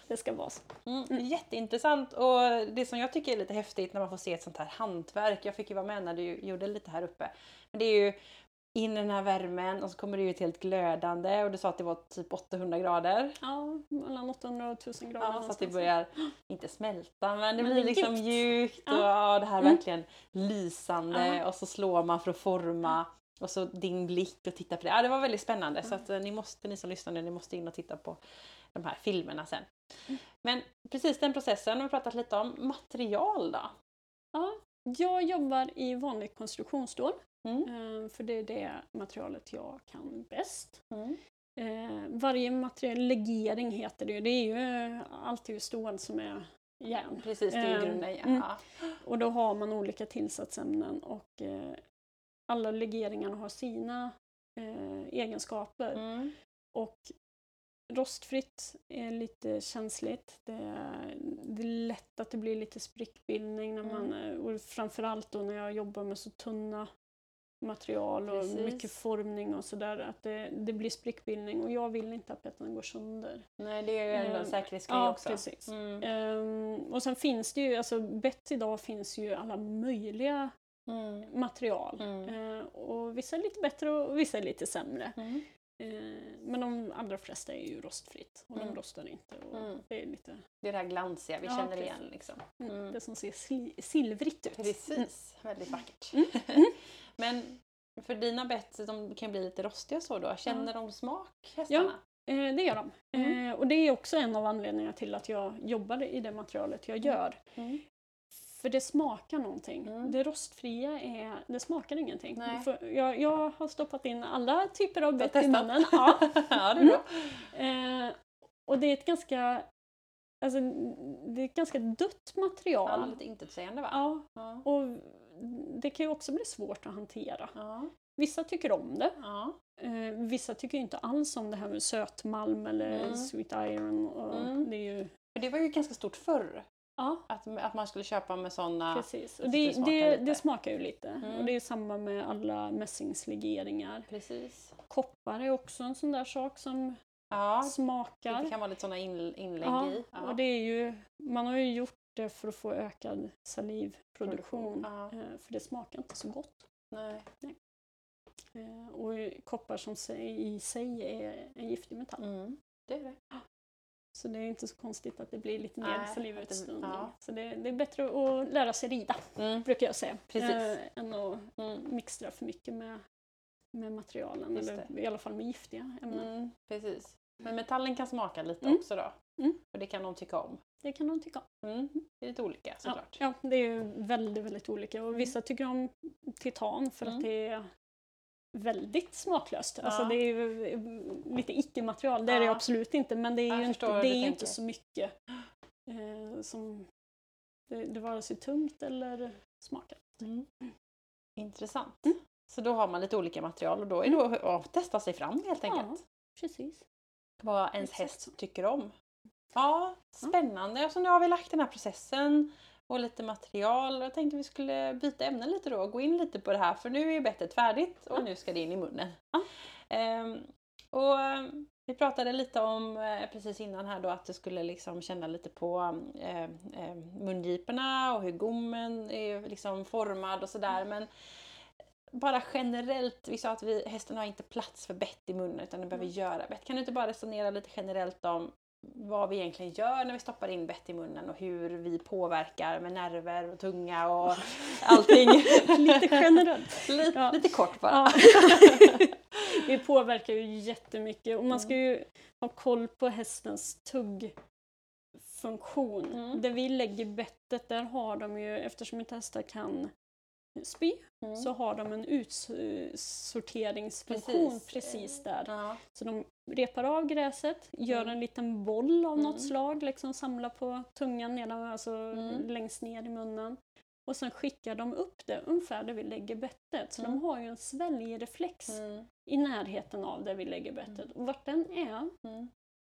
det ska vara så. Mm. Jätteintressant och det som jag tycker är lite häftigt när man får se ett sånt här hantverk. Jag fick ju vara med när du gjorde lite här uppe. Men det är ju in i den här värmen och så kommer det ut helt glödande och du sa att det var typ 800 grader. Ja, mellan 800 och 1000 grader. Ja, så att det börjar, inte smälta, men det Men blir liksom mjukt. mjukt och Ja. det här Mm. verkligen lysande Ja. och så slår man för att forma och så din blick och titta på det. Ja, det var väldigt spännande så att eh, ni måste, ni som lyssnar nu, ni måste in och titta på de här filmerna sen. Mm. Men precis den processen har vi pratat lite om. Material då? Ja, jag jobbar i vanligt konstruktionsstål. Mm. eh, För det är det materialet jag kan bäst. Mm. Eh, varje material, legering heter det ju. Det är ju alltid ju stål som är järn. Precis, det är Eh. Ja. mm. Och då har man olika tillsatsämnen och eh, alla legeringarna har sina eh, egenskaper. Mm. Och rostfritt är lite känsligt. Det är, det är lätt att det blir lite sprickbildning när man, Mm. och framförallt då när jag jobbar med så tunna material och Precis. mycket formning och sådär, att det, det blir sprickbildning och jag vill inte att betan går sönder. Nej, det är ju ändå en Eh, säkerhetsgrej ja, också. precis. Mm. Ehm, och sen finns det ju, alltså bett idag finns ju alla möjliga Mm. material. Mm. Eh, och vissa är lite bättre och vissa är lite sämre. Mm. Eh, men de allra flesta är ju rostfritt och Mm. de rostar inte. Och Mm. Det är lite Det är det här glansiga vi Ja, känner precis. igen. Liksom. mm. Mm. det som ser sil- silvrigt ut. Precis, väldigt vackert. Mm. Mm. Men för dina bett, de kan bli lite rostiga så då. Känner de smak, hästarna? Eh, det gör de. Mm. Eh, och det är också en av anledningarna till att jag jobbar i det materialet jag gör. Mm. För det smakar någonting. Mm. Det rostfria är, det smakar ingenting. Jag, jag har stoppat in alla typer av bett i munnen. Ja. ja, det är bra. Eh, och det är ett ganska Alltså, det är ett ganska dött Ja, material. lite intetsägande va? Ja, Ja. och det kan ju också bli svårt att hantera. Ja. Vissa tycker om det. ja. Eh, vissa tycker inte alls om det här med sötmalm eller Mm. sweet iron. Och Mm. Det är ju, det var ju ganska stort förr. Ja, Att, att man skulle köpa med sådana. precis. Och det, det smakar det, det smakar ju lite. Mm. Och det är samma med alla mässingslegeringar. Precis. Koppar är också en sån där sak som Ja, smakar. det kan vara lite sådana in, inlägg Ja, i. Ja. och det är ju, man har ju gjort det för att få ökad salivproduktion. Ja. eh, För det smakar inte så gott. Nej. Eh, Och koppar som i sig är en giftig metall. Mm. Det är det. Så det är inte så konstigt att det blir lite mer salivutströmning. ja. Så det, det är bättre att lära sig rida, Mm. brukar jag säga. Precis. Eh, än att Mm. mixtra för mycket med, med materialen. Just Eller i alla fall med giftiga ämnen. Mm. Precis. Men metallen kan smaka lite Mm. också då? Mm. Och det kan de tycka om? Det kan de tycka om. Mm. Det är lite olika Ja, såklart. ja, det är väldigt, väldigt olika. Och vissa tycker om titan för Mm. att det är väldigt smaklöst. Alltså Ja. det är ju lite icke-material, det är det absolut inte. Men det är ju, inte, det är inte så mycket eh, som det, det vare sig tungt eller smakar. Mm. Intressant. Mm. Så då har man lite olika material och då är det att testa sig fram helt enkelt. Ja, precis. Vad ens exakt häst tycker om. Ja, spännande. Så nu har vi lagt den här processen och lite material. Jag tänkte vi skulle byta ämne lite då och gå in lite på det här för nu är ju bettet färdigt och nu ska det in i munnen. Ehm, och ehm, vi pratade lite om eh, precis innan här då att du skulle liksom känna lite på eh, eh, mungiporna och hur gommen är liksom formad och sådär. Men bara generellt, vi sa att vi, hästen har inte plats för bett i munnen utan den behöver Mm. göra bett. Kan du inte bara resonera lite generellt om vad vi egentligen gör när vi stoppar in bett i munnen och hur vi påverkar med nerver och tunga och allting. Lite generellt. lite, Ja. lite kort bara. Det påverkar ju jättemycket och man ska Mm. ju ha koll på hästens tuggfunktion. Mm. Där vi lägger bettet, där har de ju, eftersom inte hästar kan spy, Mm. så har de en utsorteringsfunktion Precis. precis, där. Ja. Så de repar av gräset, gör Mm. en liten boll av Mm. något slag, liksom samlar på tungan nedan, alltså Mm. längst ner i munnen. Och sen skickar de upp det ungefär där vi lägger bettet. Så Mm. de har ju en sväljreflex Mm. i närheten av där vi lägger bettet. Och vart den är, Mm.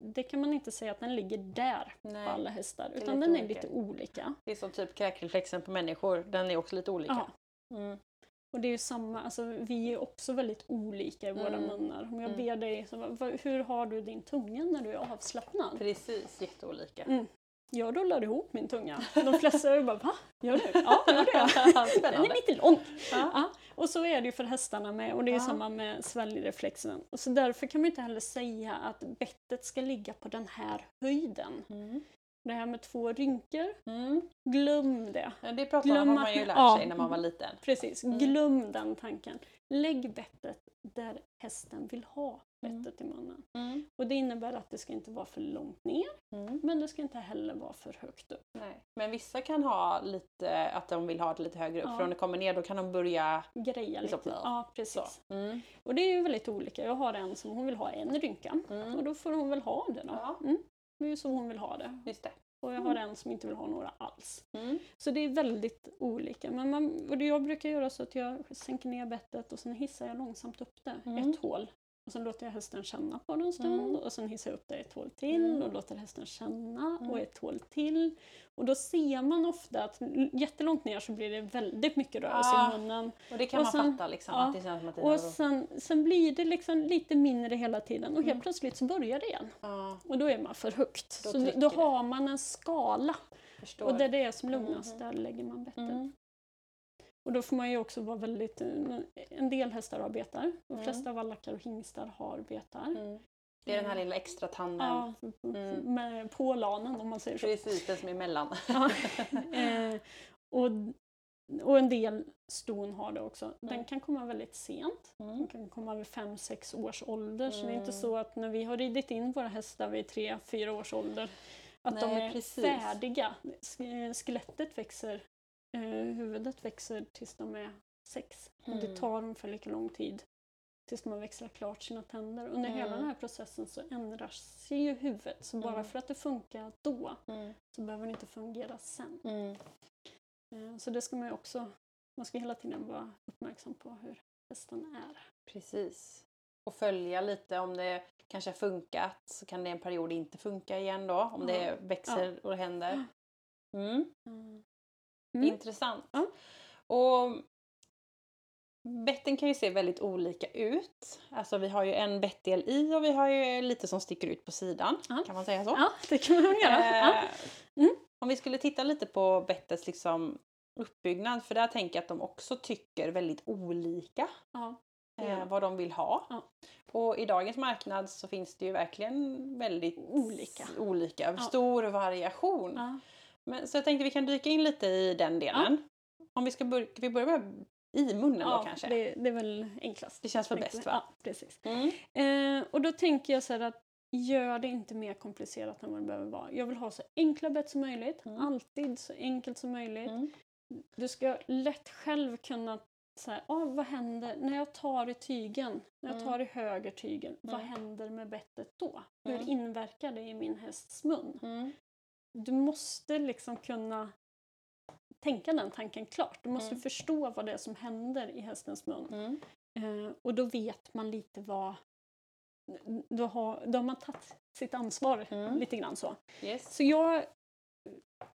det kan man inte säga att den ligger där på Nej. alla hästar. Utan den är olika. lite olika. Det är som typ kräkreflexen på människor, den är också lite olika. Ja. Mm. Och det är ju samma, alltså vi är också väldigt olika i våra Mm. munnar. Om jag Mm. ber dig, så, hur har du din tunga när du är avslappnad? Precis, jätteolika. Mm. Jag rullar ihop min tunga. De flesta är bara va? Gör du? Ja, gör det. Den är lite lång. Ja. Ja. Och så är det ju för hästarna med och det är Ja. samma med sväljreflexen. Och så därför kan man inte heller säga att bettet ska ligga på den här höjden. Mm. Det här med två rynkor, Mm. glöm det. Ja, det pratar Glöm man, att- har man ju lärt ja. sig när man var liten. Precis, Mm. glöm den tanken. Lägg bettet där hästen vill ha Mm. bettet i munnen. Mm. Och det innebär att det ska inte vara för långt ner, Mm. men det ska inte heller vara för högt upp. Nej. Men vissa kan ha lite, att de vill ha det lite högre upp, Ja. för om det kommer ner då kan de börja Greja Liksom, lite. Ja, precis. Mm. Och det är ju väldigt olika. Jag har en som hon vill ha en rynka. Och Mm. då får hon väl ha det då. Ja. Mm. Det är ju så hon vill ha det. Just det. Och jag har en som inte vill ha några alls. Mm. Så det är väldigt olika. Men man, och jag brukar göra så att jag sänker ner bettet och sen hissar jag långsamt upp det Mm. ett hål. Och sen låter jag hästen känna på det en stund Mm. och sen hissar jag upp det ett hål till Mm. och låter hästen känna Mm. och ett hål till. Och då ser man ofta att jättelångt ner så blir det väldigt mycket rörelse Ja. i munnen. Och det kan Och man sen- fatta liksom, ja. att det Och sen, sen blir det liksom lite mindre hela tiden och helt Mm. plötsligt så börjar det igen. Ja, Och då är man för högt. Då så då, då har man en skala förstår. och där det är som lugnast, Mhm. där lägger man bettet. Mm. Och då får man ju också vara väldigt... eh, En del hästar har betar, de Mm. flesta vallackar och hingstar har betar. Mm. Det är den här lilla extra tanden. Ja, Mm. med på lanen om man säger så. Precis, den som är emellan. Ja. eh, och, och en del ston har det också. Den Mm. kan komma väldigt sent. Den Mm. kan komma vid 5-6 års ålder. Så det är inte Mm. så att när vi har ridit in våra hästar vid 3-4 års ålder att de Nej, är precis. färdiga. Sk- Skelettet växer, eh, huvudet växer tills de är 6. Och det Mm. tar ungefär lika lång tid tills man växlar klart sina tänder. Under hela Mm. den här processen så ändrar sig ju huvudet. Så bara Mm. för att det funkar då Mm. så behöver det inte fungera sen. Mm. Eh, Så det ska man ju också, man ska hela tiden vara uppmärksam på hur hästen är. Precis. Och följa lite om det kanske har funkat så kan det en period inte funka igen då om det växer och det händer. Mm. Mm. Mm. Intressant. Ja. Och betten kan ju se väldigt olika ut. Alltså vi har ju en bettdel i och vi har ju lite som sticker ut på sidan. Ja. Kan man säga så? Ja, det kan man göra. Ja. Eh, Mm. Om vi skulle titta lite på bettets liksom uppbyggnad, för där tänker jag att de också tycker väldigt olika Ja, eh, vad de vill ha. Och i dagens marknad så finns det ju verkligen väldigt Olika. olika stor variation. Ja. Men, så jag tänkte vi kan dyka in lite i den delen. Om vi ska börja, vi börjar med i munnen Ja, då kanske? det, det är väl enklast. Det känns väl bäst, va? Ja, precis. Mm. Eh, och då tänker jag så här att gör det inte mer komplicerat än vad det behöver vara. Jag vill ha så enkla bett som möjligt. Mm. Alltid så enkelt som möjligt. Mm. Du ska lätt själv kunna säga, ah, vad händer när jag tar i tygen? När jag Mm. tar i höger tygen, vad Mm. händer med bettet då? Hur Mm. inverkar det i min hästs mun? Mm. Du måste liksom kunna tänka den tanken klart. Du måste Mm. förstå vad det är som händer i hästens mun. Mm. Eh, och då vet man lite vad... Då har, då har man tagit sitt ansvar Mm. lite grann så. Yes. Så jag...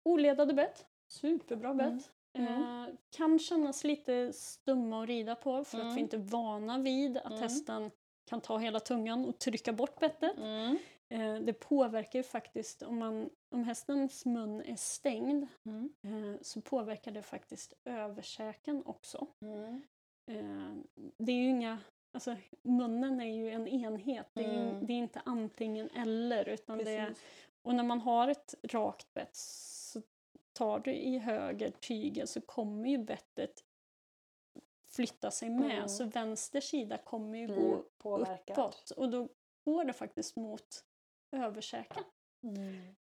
Oledade bett, superbra bett. Mm. Eh, kan kännas lite stumma att rida på för att Mm. vi inte är vana vid att Mm. hästen kan ta hela tungan och trycka bort bettet. Eh, det påverkar ju faktiskt, om, man, om hästens mun är stängd Mm. eh, så påverkar det faktiskt översäken också. Mm. Eh, det är ju inga, alltså munnen är ju en enhet, det är, ju- Mm. det är inte antingen eller. Utan det är, och när man har ett rakt bett så tar du i höger tygen så kommer ju bettet flytta sig med. Mm. Så vänster sida kommer ju gå påverkat. uppåt och då går det faktiskt mot översäken. Mm.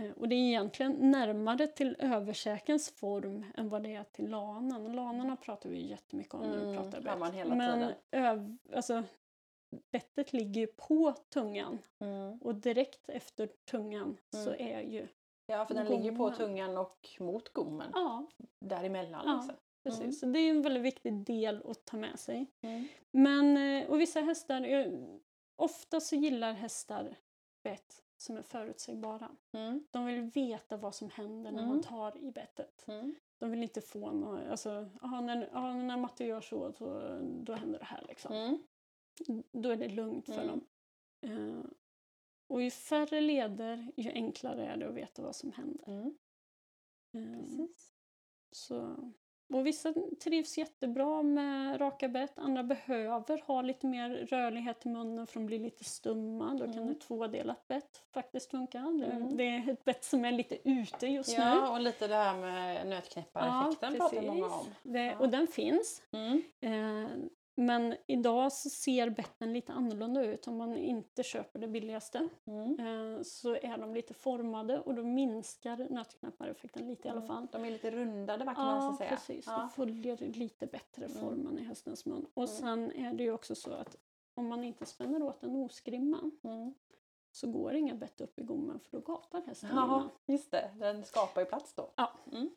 Eh, Och det är egentligen närmare till översäkens form än vad det är till lanan. Lanorna pratar vi ju jättemycket om när vi Mm, pratar bett. Men öv, alltså, bettet ligger ju på tungan Mm. och direkt efter tungan så Mm. är ju... Ja, för den ligger ju på Gommen. tungan och mot gommen. Ja, Däremellan Ja. liksom. precis. Mm. Så det är en väldigt viktig del att ta med sig. Mm. Men, eh, och vissa hästar, eh, ofta så gillar hästar bett som är förutsägbara. Mm. De vill veta vad som händer när Mm. man tar i bettet. Mm. De vill inte få något, alltså, aha, när, aha, när matte gör så, så då händer det här liksom. Mm. Då är det lugnt för Mm. dem. Eh, och ju färre leder, ju enklare är det att veta vad som händer. Mm. Precis. så. Och vissa trivs jättebra med raka bett, andra behöver ha lite mer rörlighet i munnen för att bli lite stumma. Då kan Mm. ett tvådelat bett faktiskt funka. Mm. det är ett bett som är lite ute just nu. Ja, och lite det här med nötknäppareffekten pratar många om. Det, Ja. Och den finns. Mm. Eh, men idag så ser betten lite annorlunda ut om man inte köper det billigaste. Mm. Eh, så är de lite formade och då minskar nötknäppareffekten lite i alla fall. De är lite rundade kan man Ja, nästan säga. precis. Ja. Det följer lite bättre Mm. formen i hästens mun. Och Mm. sen är det ju också så att om man inte spänner åt en nosgrimma Mm. Så går inga bett upp i gommen för då gapar hästen Ja, innan. just det. Den skapar ju plats då. Ja. Mm.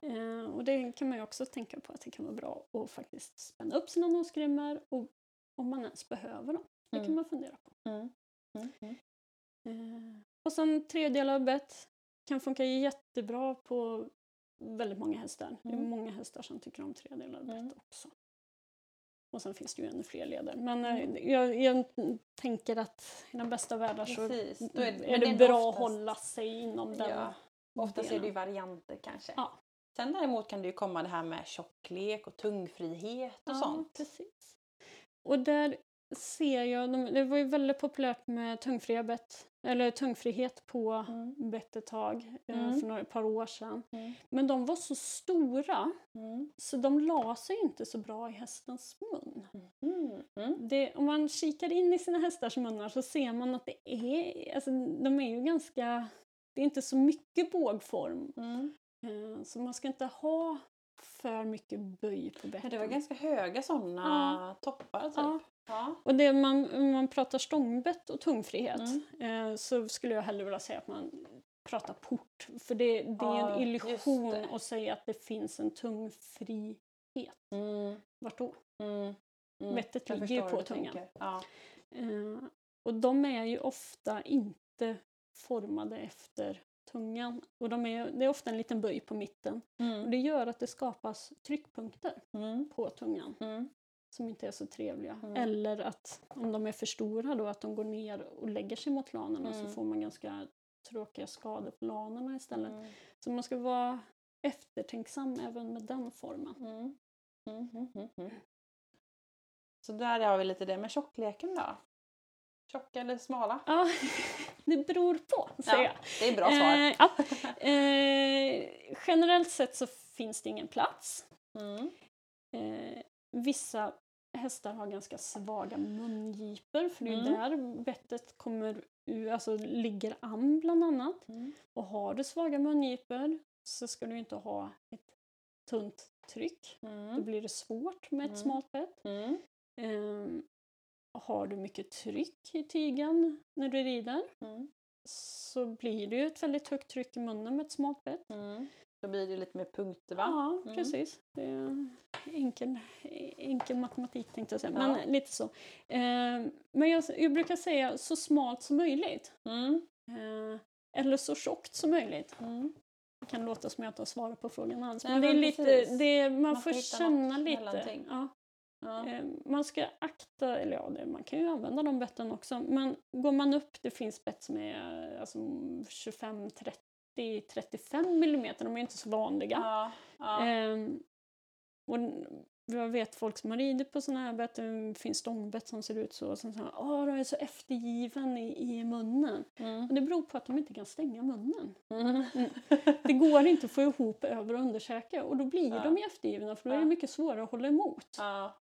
Eh, och det kan man ju också tänka på att det kan vara bra att faktiskt spänna upp sina nosgrimmor och om man ens behöver dem. Det kan Mm. man fundera på. Mm. Mm. Mm. Eh, och sen tredelad bett kan funka jättebra på väldigt många hästar. Det är Mm. många hästar som tycker om tredelad Mm. bett också. Och sen finns det ju ännu fler leder. Men Mm. eh, jag, jag tänker att i den bästa världen så Precis. Är, men det, ändå bra att oftast- hålla sig inom den Ja. Oftast är det ju delen. varianter kanske. Ja. Sen däremot kan det ju komma det här med tjocklek och tungfrihet och Ja, sånt. precis. Och där ser jag, de, det var ju väldigt populärt med tungfria bett, eller tungfrihet på Mm. bett ett tag eh, Mm. för några, ett par år sedan. Mm. Men de var så stora Mm. så de la sig inte så bra i hästens mun. Mm. Mm. Det, om man kikar in i sina hästars munnar så ser man att det är, alltså, de är ju ganska, det är inte så mycket bågform. Eh, så man ska inte ha för mycket böj på Ja, betten. det var ganska höga sådana toppar typ. Ja. Och det man, om man pratar stångbett och tungfrihet Mm. eh, så skulle jag hellre vilja säga att man pratar port. För det, det är en illusion att säga att det finns en tungfrihet. Mm. Vart då? Mm. Mm. Vettet Jag ligger ju på tungan. Ja. Eh, och de är ju ofta inte formade efter tungan. Och de är, det är ofta en liten böj på mitten. Och Mm. det gör att det skapas tryckpunkter Mm. på tungan Mm. Som inte är så trevliga. Mm. Eller att om de är för stora då att de går ner och lägger sig mot lanerna så Mm. får man ganska tråkiga skador på lanerna istället. Mm. Så man ska vara eftertänksam även med den formen. Mm. Mm. Mm. Så där har vi lite det. Men tjockleken då? Tjocka eller smala? Ja, det beror på, säger Ja, jag. det är bra svar. Eh, ja. eh, generellt sett så finns det ingen plats. Eh, vissa hästar har ganska svaga mungipor för det är Mm. där bettet kommer alltså ligger an bland annat. Mm. Och har du svaga mungipor så ska du inte ha ett tunt tryck. Då Mm. blir det svårt med ett Mm. smalt bett. Mm. Ehm, har du mycket tryck i tygen när du rider Mm. så blir det ju ett väldigt högt tryck i munnen med ett smalt bett. Då blir det lite mer punkter va? Ja, Mm. precis. Det är enkel, enkel matematik tänkte jag säga, Ja. men lite så. Ehm, men jag, jag brukar säga så smalt som möjligt. Mm. Ehm, eller så tjockt som möjligt. Mm. Det kan låta som att jag inte har svarat på frågan alls. Nej, men det är lite, det är, man, Man får känna lite. Ja. Ja. Ehm, man ska akta, eller ja, man kan ju använda de betten också. Men går man upp, det finns bett som är alltså, 25, 30, 35 millimeter. De är inte så vanliga. Ja. Ja. Ehm, och jag vet folk som har ridit på sådana här bett, det finns stångbett som ser ut så, och så här, åh, de är så eftergiven i, i munnen. Mm. Och det beror på att de inte kan stänga munnen. Mm. Det går inte att få ihop över och underkäke och då blir Ja. de ju eftergivna för då är det mycket svårare att hålla emot. Ja.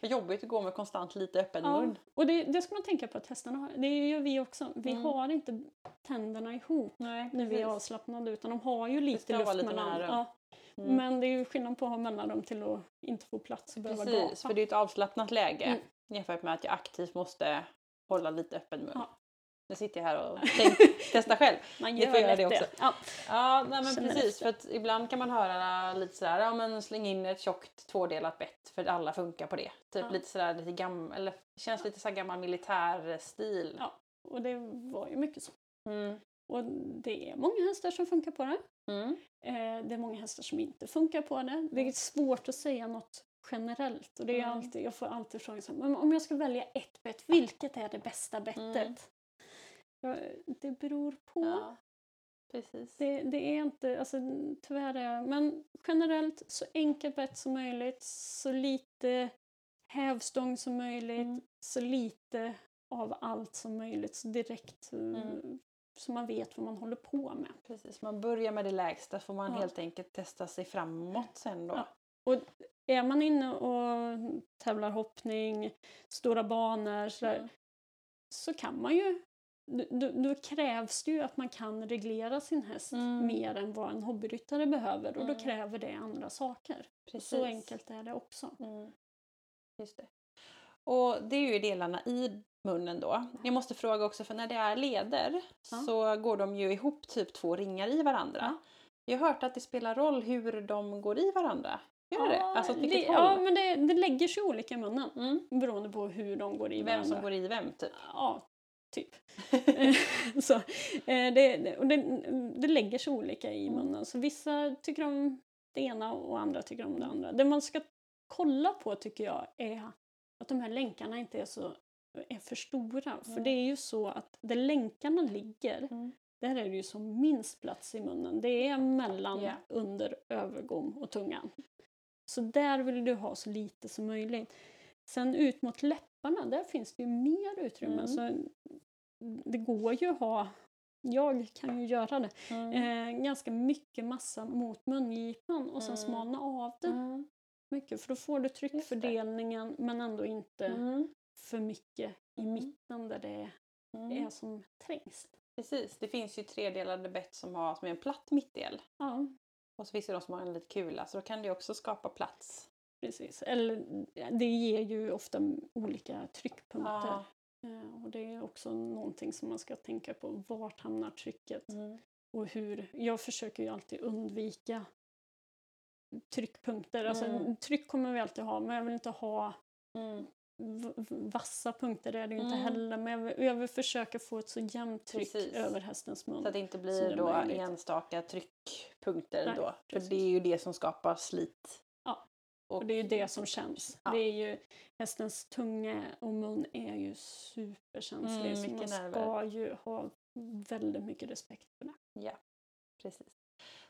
Vad jobbigt att gå med konstant lite öppen Ja, mun. och det, det ska man tänka på att hästarna har. Det gör vi också. Vi Mm. har inte tänderna ihop Nej, när vi är avslappnade utan de har ju lite luft lite mellan. mellanrum. Ja. Mm. Men det är ju skillnad på att ha mellanrum till att inte få plats och behöva Precis, gapa. för det är ett avslappnat läge Mm. jämfört med att jag aktivt måste hålla lite öppen mun. Ja. Nu sitter jag här och tänk, testar själv. Man Ni gör får göra det också. Ja. Ja, nej men Känner precis. För att ibland kan man höra lite sådär, ja men släng in ett tjockt tvådelat bett för alla funkar på det. Typ Ja. lite sådär, lite gammal, eller det känns lite så gammal militärstil. Ja. Och det var ju mycket så. Mm. Och det är många hästar som funkar på det. Mm. Eh, det är många hästar som inte funkar på det. Det är svårt att säga något generellt. Och det är Mm. alltid, jag får alltid frågan så här, men om jag ska välja ett bett, vilket är det bästa bettet? Ja, det beror på. Ja, precis. Det, det är inte, alltså tyvärr är men generellt så enkelt bett som möjligt, så lite hävstång som möjligt, Mm. så lite av allt som möjligt, så direkt eh, Mm. så man vet vad man håller på med. precis. Man börjar med det lägsta får man Ja. helt enkelt testa sig framåt sen då. Ja. Och är man inne och tävlar hoppning, stora banor sådär, Mm. så kan man ju då, då krävs det ju att man kan reglera sin häst Mm. mer än vad en hobbyryttare behöver och då Mm. kräver det andra saker. Precis. Så enkelt är det också. Mm. Just det. Och det är ju delarna i munnen då. Jag måste fråga också, för när det är leder Ja. så går de ju ihop typ två ringar i varandra. Ja. Jag har hört att det spelar roll hur de går i varandra. Gör det? Alltså åt det, vilket ja, håll? men det, det lägger sig olika i munnen Mm. beroende på hur de går i Vem varandra. som går i vem typ. Ja, typ. så, eh, det, och det, det lägger sig olika i Mm. munnen. Så vissa tycker om det ena och andra tycker om det andra. Det man ska kolla på tycker jag är att de här länkarna inte är så är för stora. För Mm. det är ju så att där länkarna ligger, Mm. där är det ju som minst plats i munnen. Det är mellan, Ja. under övergom och tungan. Så där vill du ha så lite som möjligt. Sen ut mot läpparna, där finns det ju mer utrymme. Mm. Så det går ju att ha, jag kan ju göra det, Mm. eh, ganska mycket massa mot mungipan och sen Mm. smalna av det Mm. mycket. För då får du tryckfördelningen men ändå inte Mm. för mycket i Mm. mitten där det Mm. är som trängst. Precis, det finns ju tredelade bett som har som är en platt mittdel. Ja, Och så finns det de som har en liten kula så då kan det också skapa plats. Precis. Eller det ger ju ofta olika tryckpunkter. Ja. Eh, Och det är också någonting som man ska tänka på. Vart hamnar trycket? Mm. Och hur? Jag försöker ju alltid undvika tryckpunkter. Alltså, Mm. Tryck kommer vi alltid ha, men jag vill inte ha Mm. vassa punkter. Det är det ju inte Mm. heller. Men jag vill, jag vill försöka få ett så jämnt tryck Precis. över hästens mun. Så att det inte blir det då möjligt. enstaka tryckpunkter Nej, då. För precis. det är ju det som skapar slit. Och, Och det är ju det som känns. Ja. Det är ju, hästens tunga och mun är ju superkänslig. Mm, så man ska nerver. ju ha väldigt mycket respekt för det. Ja, precis.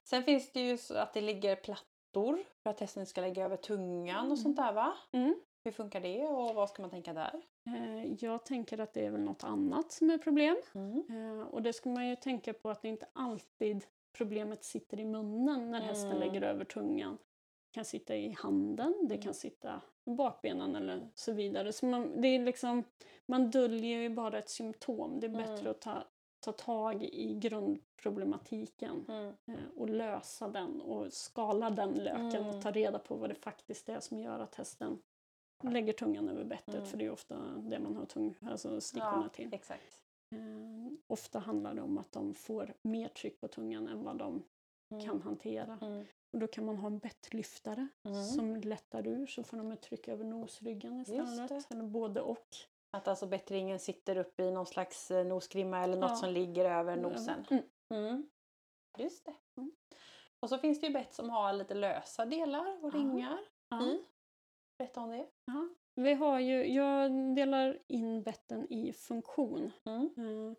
Sen finns det ju så att det ligger plattor för att hästen ska lägga över tungan Mm. och sånt där va? Mm. Hur funkar det och vad ska man tänka där? Eh, Jag tänker att det är väl något annat som är problem. Mm. Eh, Och det ska man ju tänka på att det inte alltid problemet sitter i munnen när hästen Mm. lägger över tungan. Kan sitta i handen, det Mm. kan sitta i bakbenen eller så vidare. Så man, det är liksom, man döljer ju bara ett symptom. Det är bättre Mm. att ta, ta tag i grundproblematiken Mm. eh, och lösa den och skala den löken Mm. och ta reda på vad det faktiskt är som gör att hästen lägger tungan över bettet. Mm. För det är ofta det man har tung, alltså stickorna Ja, till. exakt. Eh, ofta handlar det om att de får mer tryck på tungan än vad de Mm. kan hantera. Mm. Och då kan man ha en bettlyftare Mm. som lättar ur så får de ett tryck över nosryggen istället. Eller både och. Att alltså bättringen sitter uppe i någon slags eh, nosgrimma eller något Ja. som ligger över nosen. Mm. Mm. Just det. Mm. Och så finns det ju bett som har lite lösa delar och ringar i. Berätta om det. Ja. Vi har ju, jag delar in betten i funktion. Mm.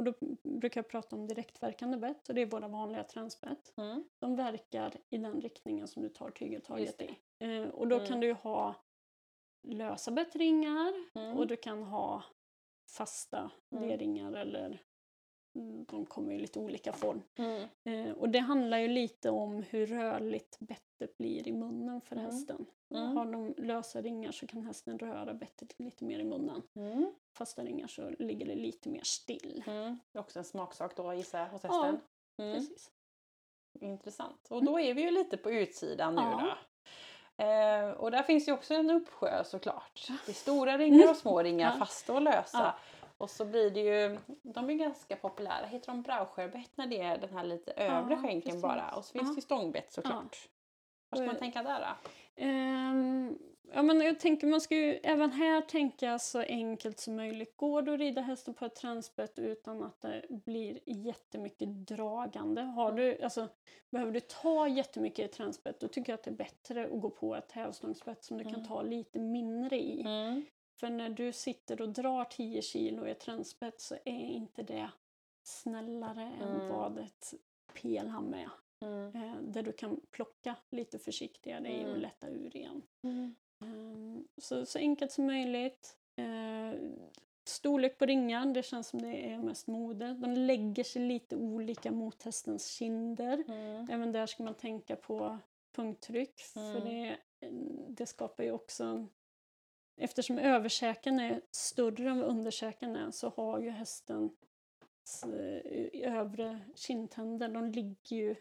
Och då brukar jag prata om direktverkande bett och det är våra vanliga transbett. Mm. De verkar i den riktningen som du tar tygeltaget i. Eh, och då Mm. kan du ha lösa bettringar Mm. och du kan ha fasta Mm. lerringar eller mm, de kommer i lite olika form. Mm. Eh, och det handlar ju lite om hur rörligt bettet blir i munnen för hästen. Har de lösa ringar så kan hästen röra bettet lite mer i munnen. Mm. Fasta ringar så ligger det lite mer still. Mm. Det är också en smaksak då gissar jag hos hästen. Mm. Precis. Intressant. Och då är vi ju lite på utsidan nu Ja. då. Eh, och där finns ju också en uppsjö såklart. Det är stora ringar och små ringar, Ja. fasta och lösa. Ja. Och så blir det ju, de är ganska populära. Heter de brauskärbett när det är den här lite övre Ja, skänken precis. bara? Och så finns Ja. det stångbett såklart. Vad ska man tänka där då? Ehm, ja, men jag tänker man ska ju även här tänka så enkelt som möjligt. Går det att rida hästen på ett transbett utan att det blir jättemycket dragande? Har du, alltså, behöver du ta jättemycket i ett transbett då tycker jag att det är bättre att gå på ett hävstångsbett som du kan Mm. ta lite mindre i. Mm. För när du sitter och drar 10 kilo i ett transbett så är inte det snällare än Mm. vad ett pelham är. Mm. Eh, där du kan plocka lite försiktigare i och Mm. lätta ur igen. Mm. Ehm, så, så enkelt som möjligt. Eh, storlek på ringar, det känns som det är mest mode. De lägger sig lite olika mot hästens kinder. Mm. Även där ska man tänka på punkttryck. För Mm. det, det skapar ju också... Eftersom överkäken är större än vad underkäken är så har ju hästen övre kindtänder, de ligger ju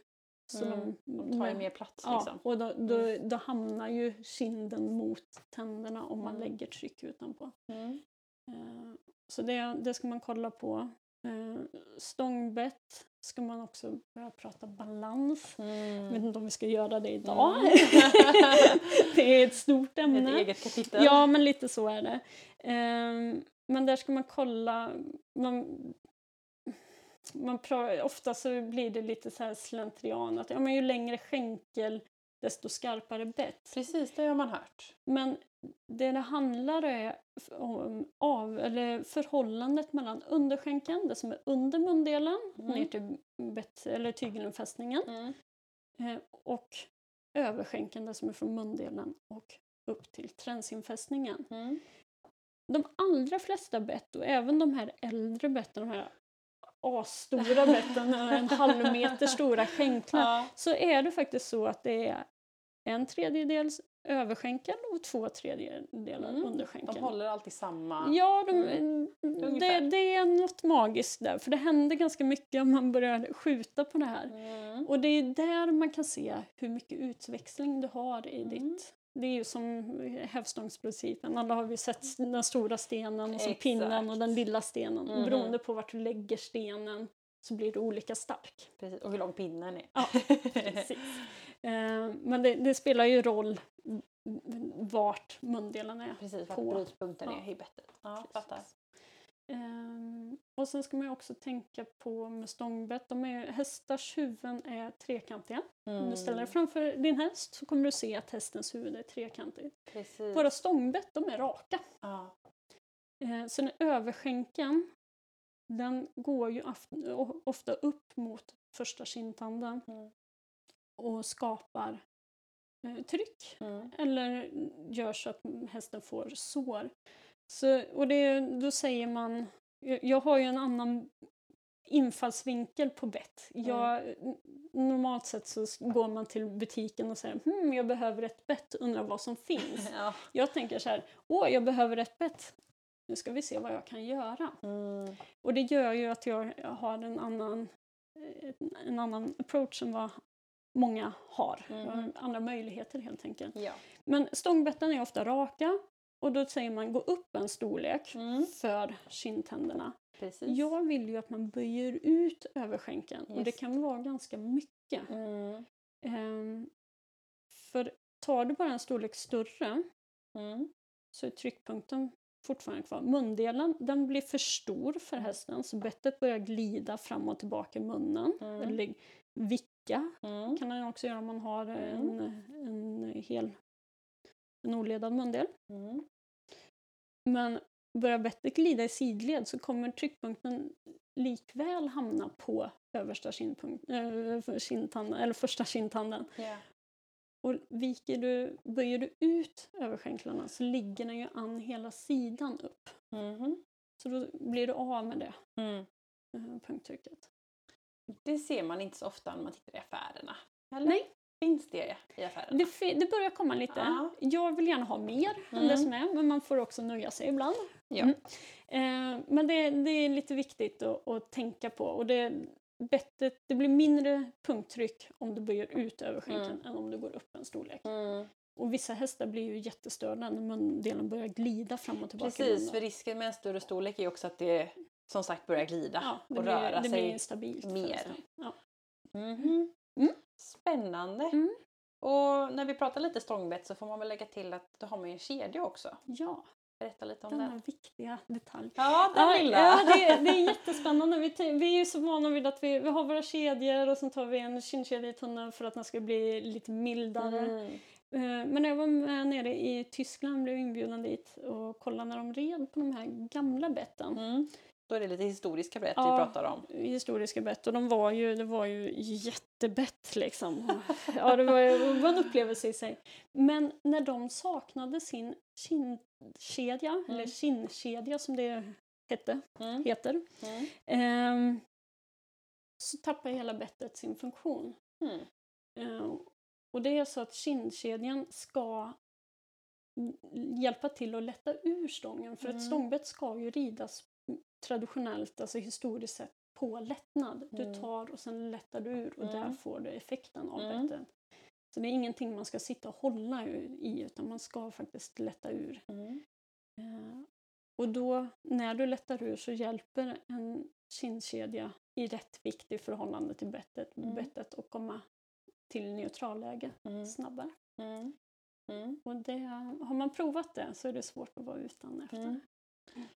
så Mm. de, tar ju mer plats Ja, liksom. och då, då, då hamnar ju kinden mot tänderna om man Mm. lägger tryck utanpå. Mm. Eh, Så det, det ska man kolla på. Eh, Stångbett ska man också börja prata balans. Jag vet Mm. inte om vi ska göra det idag. Mm. det är ett stort Ett ämne. eget kapitel. Ja, men lite så är det. Ehm, men där ska man kolla. Man, man ofta så blir det lite så här slentrian att ja, men ju längre skänkel desto skarpare bett. Precis, det har man hört. Men det det handlar är om av, eller förhållandet mellan underskänkeln, det som är under mundelen, Mm. ner till bett, eller tygelinfästningen, Mm. eh, och överskänkeln, det som är från mundelen och upp till tränsinfästningen. Mm. De allra flesta bett, och även de här äldre betten, de här asstora betten, en halv meter stora skänklar, Ja. så är det faktiskt så att det är en tredjedels överskänkel och två tredjedelar Mm. underskänkel. De håller alltid samma. Ja, de, Mm. det, Ungefär. det är något magiskt där, för det händer ganska mycket om man börjar skjuta på det här. Mm. Och det är där man kan se hur mycket utväxling du har i Mm. ditt... Det är ju som hävstångsprincipen, alla har vi sett den stora stenen och så pinnen och den lilla stenen. Och beroende på vart du lägger stenen så blir det olika stark. Precis. Och hur lång pinnen är. Ja, Precis. Eh, Men det, det spelar ju roll vart mundelen är. Precis, vart På. brytpunkten Ja. är i bettet. Ja, fattar. Ehm, och sen ska man ju också tänka på med stångbett, de är, hästars huvuden är trekantiga. Om du ställer dig framför din häst så kommer du se att hästens huvud är trekantigt. Precis. Våra stångbett de är raka. Ja. Eh, så den överskänken den går ju ofta upp mot första kindtanden Mm. och skapar eh, tryck Mm. eller gör så att hästen får sår. Så, och det, då säger man, jag, har ju en annan infallsvinkel på bett. Jag, Normalt sett så går man till butiken och säger hm, jag behöver ett bett, undrar vad som finns. Ja. Jag tänker så här, åh jag behöver ett bett, nu ska vi se vad jag kan göra. Mm. Och det gör ju att jag har en annan, eh, en annan approach än vad många har. Har Mhm. andra möjligheter helt enkelt. Ja. Men stångbetten är ofta raka och då säger man gå upp en storlek Mm. för kindtänderna. Precis. Jag vill ju att man böjer ut överskänken och det Yes. kan vara ganska mycket. Mm. Ehm, för tar du bara en storlek större Mm. så är tryckpunkten fortfarande kvar. Mundelen den blir för stor för hästen så bettet börjar glida fram och tillbaka i munnen. Mm. Eller vicka Mm. kan den också göra om man har en, en hel oledad mundel. Mm. Men börjar bettet glida i sidled så kommer tryckpunkten likväl hamna på översta kindpunkt, äh, kindtanden, eller första kindtanden. Ja. Och viker du, böjer du ut överskänklarna så ligger den ju an hela sidan upp. Mhm. Så då blir du av med det Mm. eh, punkttrycket. Det ser man inte så ofta när man tittar i affärerna. Eller? Nej. Finns det i affärerna? Det, det börjar komma lite. Ja. Jag vill gärna ha mer än Mm. det som är, men man får också nöja sig ibland. Ja. Mm. Eh, men det, det är lite viktigt att, att tänka på. Och det, bettet, det blir mindre punkttryck om du böjer ut överskänken än om du går upp en storlek. Mm. Och vissa hästar blir ju jättestörda när mundelen börjar glida fram och tillbaka. Precis, för risken med en större storlek är också att det som sagt börjar glida ja, och blir, röra sig. mer. Ja. Mhm. Mm. Spännande! Mm. Och när vi pratar lite stångbett så får man väl lägga till att då har man ju en kedja också. ja, Berätta lite om denna den. viktiga detalj. Ja, den lilla! ja det, är- det är jättespännande. Vi, vi är ju så vana vid att vi, vi har våra kedjor och sen tar vi en kindkedja i tunneln för att den ska bli lite mildare. Mm. Eh, Men när jag var med nere i Tyskland blev inbjuden dit och kolla när de red på de här gamla betten. Mm. Då är det lite historiska bett Ja. vi pratar om. Historiska bett och de var ju, det var ju jättebett liksom. Ja, det var, det var en upplevelse i sig. Men när de saknade sin kindkedja, eller kindkedja som det hette, Mm. heter, Mm. ehm, så tappar hela bettet sin funktion. Mm. Eh, och det är så att kindkedjan ska mm, hjälpa till att lätta ur stången. För Mm. ett stångbett ska ju ridas traditionellt, alltså historiskt sett, på lättnad. Du Mm. tar och sen lättar du ur och Mm. där får du effekten av Mm. bettet. Så det är ingenting man ska sitta och hålla i utan man ska faktiskt lätta ur. Mm. Eh, och då när du lättar ur så hjälper en kindkedja i rätt vikt i förhållande till bettet, Mm. bettet att komma till neutralläge Mm. snabbare. Mm. Mm. Och det, har man provat det så är det svårt att vara utan efter.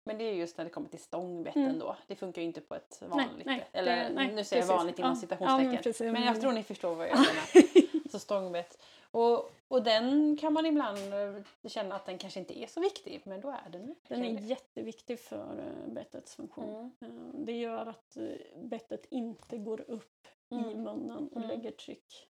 Men det är just när det kommer till stångbetten Mm. då. Det funkar ju inte på ett vanligt nej, bett. Eller det- nej, nu säger jag vanligt inom Ja, citationstecken. ja, men men jag tror ni förstår vad jag menar. Så stångbett. Och, och den kan man ibland eh, känna att den kanske inte är så viktig, men då är den Den verkligen är det. jätteviktig för eh, bettets funktion. Mm. Eh, Det gör att bettet inte går upp i Mm. munnen och Mm. lägger tryck.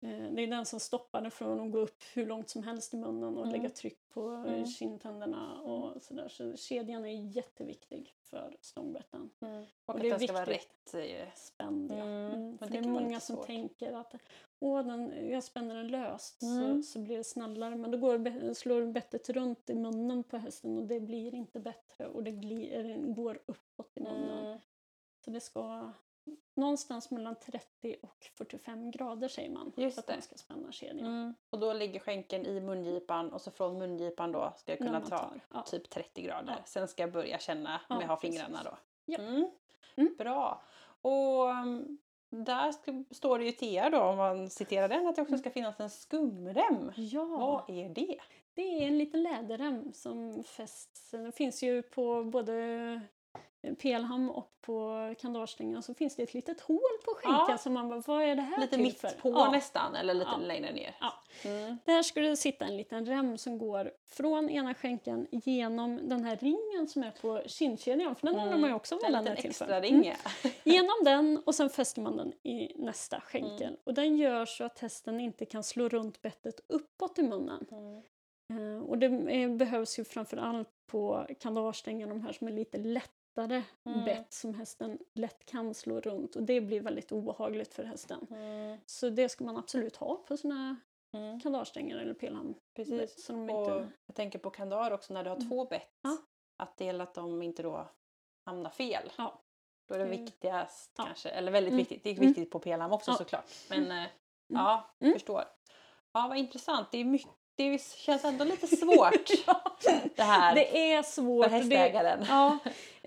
Eh, Det är den som stoppar det från att gå upp hur långt som helst i munnen och Mm. lägga tryck på Mm. kindtänderna och sådär. Så kedjan är jätteviktig för stångbetten. Mm. Och, Och att det är den ska vara rätt. eh, Spänd, ja. Mm. Mm. För det det är många som tänker att Åh, den, jag spänner den löst Mm. så, så blir det snällare. Men då går, slår bettet runt i munnen på hästen och det blir inte bättre och det glir, går uppåt i munnen. Mm. Så det ska någonstans mellan 30 och 45 grader säger man. Just för att det. man ska spänna kedjan. Mm. Och då ligger skänken i mungipan och så från mungipan då ska jag kunna ta. Ja. typ 30 grader. Ja. Sen ska jag börja känna om Ja, jag har precis. fingrarna då. Ja. Mm. Mm. Bra. Och um, där står det ju er då, om man citerar den, att det också ska finnas en skumrem. Ja, Vad är det? det är en liten läderrem som fästs. Den finns ju på både pelham och på kandagestängen så finns det ett litet hål på skänken Ja. som man bara, vad är det här Lite till mitt för? på Ja. nästan, eller lite Ja. längre ner. Ja. Mm. Där skulle det sitta en liten rem som går från ena skänken genom den här ringen som är på kindkedjan, för den Mm. man ju också den är liten till extra Mm. ring. ja. Genom den och sen fäster man den i nästa skänkel. Mm. Och den gör så att hästen inte kan slå runt bettet uppåt i munnen. Mm. Eh, och det eh, behövs ju framför allt på kandagestängen, de här som är lite lättare Mm. bett som hästen lätt kan slå runt. Och det blir väldigt obehagligt för hästen. Mm. Så det ska man absolut ha på sina Mm. kandagstänger eller pelham. Precis. Så de Och inte... jag tänker på kandar också när du har Mm. två bett. Ja. Att det gäller att de inte då hamnar fel. Ja. Då är det Mm. viktigast Ja. kanske, eller väldigt Mm. viktigt. Det är viktigt på pelham också såklart. Men eh, ja, Mm. förstår. Ja, vad intressant. Det, är mycket, det känns ändå lite svårt det här Det är svårt. för och det, hästägaren. ja,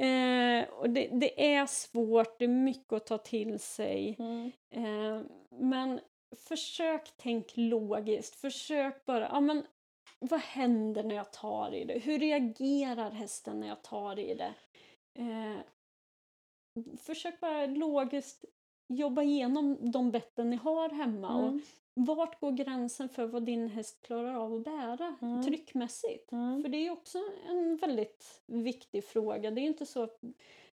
eh, och det, det är svårt, det är mycket att ta till sig. Mm. Eh, men försök tänk logiskt. Försök bara, ja men vad händer när jag tar i det? Hur reagerar hästen när jag tar i det? Eh, försök bara logiskt jobba igenom de betten ni har hemma. Och Mm. Vart går gränsen för vad din häst klarar av att bära Mm. tryckmässigt? Mm. För det är också en väldigt viktig fråga. Det är inte så att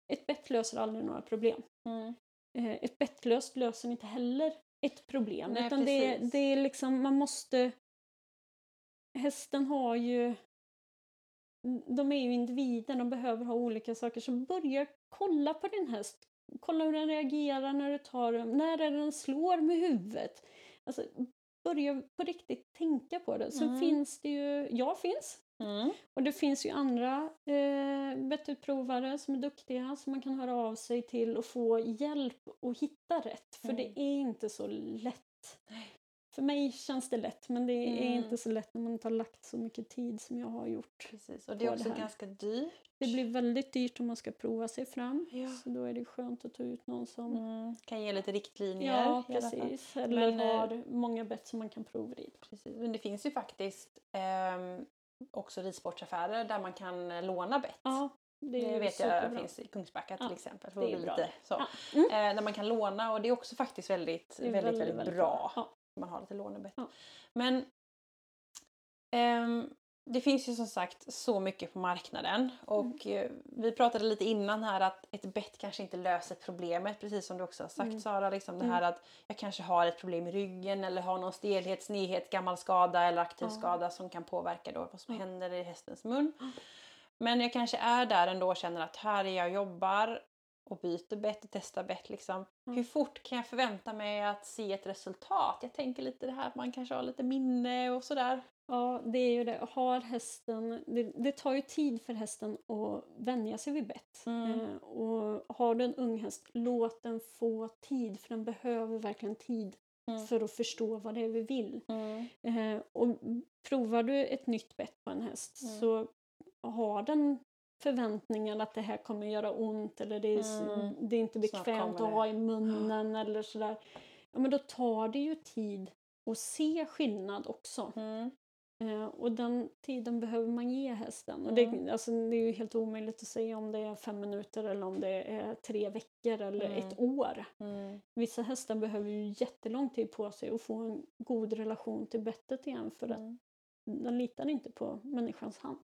ett bett löser aldrig några problem. Mm. Eh, Ett bettlöst löser inte heller ett problem. Nej, utan det, precis. det är liksom, man måste... Hästen har ju... De är ju individer, de behöver ha olika saker. Så börja kolla på din häst. Kolla hur den reagerar när du tar den. När är den slår med huvudet. Alltså, börja på riktigt tänka på det. Sen Mm. finns det ju... Jag finns. Mm. Och det finns ju andra eh, vettutprovare som är duktiga som man kan höra av sig till och få hjälp att hitta rätt. För Mm. det är inte så lätt. För mig känns det lätt men det är Mm. inte så lätt när man inte har lagt så mycket tid som jag har gjort. Precis. Och det är också det ganska dyrt. Det blir väldigt dyrt om man ska prova sig fram. Ja. Så då är det skönt att ta ut någon som Mm. Kan ge lite riktlinjer. Ja, precis. Eller Men, eh, har många bett som man kan provrida. Precis. Men det finns ju faktiskt ehm, också ridsportsaffärer där man kan eh, låna bett. Ja, det, Det, vet jag finns i Kungsbacka till Ja, exempel. För det är bra lite, så. Ja. Mm. Eh, där man kan låna och det är också faktiskt väldigt, är väldigt, väldigt, bra. Ja. Man har lite lånebett. Ja. Men ehm, det finns ju som sagt så mycket på marknaden och Mm. eh, vi pratade lite innan här att ett bett kanske inte löser problemet precis som du också har sagt Mm. Sara. Liksom det Mm. här att jag kanske har ett problem i ryggen eller har någon stelhet, snedhet, gammal skada eller aktiv Ja. skada som kan påverka då vad som händer i hästens mun. Men jag kanske är där ändå och känner att här är jag och jobbar och byter bett och testar bett. Liksom. Mm. Hur fort kan jag förvänta mig att se ett resultat? Jag tänker lite det här att man kanske har lite minne och sådär. Ja, det är ju det. Har hästen, det, det tar ju tid för hästen att vänja sig vid bett. Mm. Eh, och har du en ung häst, låt den få tid för den behöver verkligen tid Mm. för att förstå vad det är vi vill. Eh, och provar du ett nytt bett på en häst Mm. så har den förväntningar att det här kommer göra ont eller det är, Mm. det är inte bekvämt att ha i munnen eller sådär. Ja, men då tar det ju tid att se skillnad också. Mm. Eh, och den tiden behöver man ge hästen. Och det, Mm. alltså, det är ju helt omöjligt att säga om det är fem minuter eller om det är tre veckor eller Mm. ett år. Mm. Vissa hästar behöver ju jättelång tid på sig att få en god relation till bettet igen för att Mm. den litar inte på människans hand.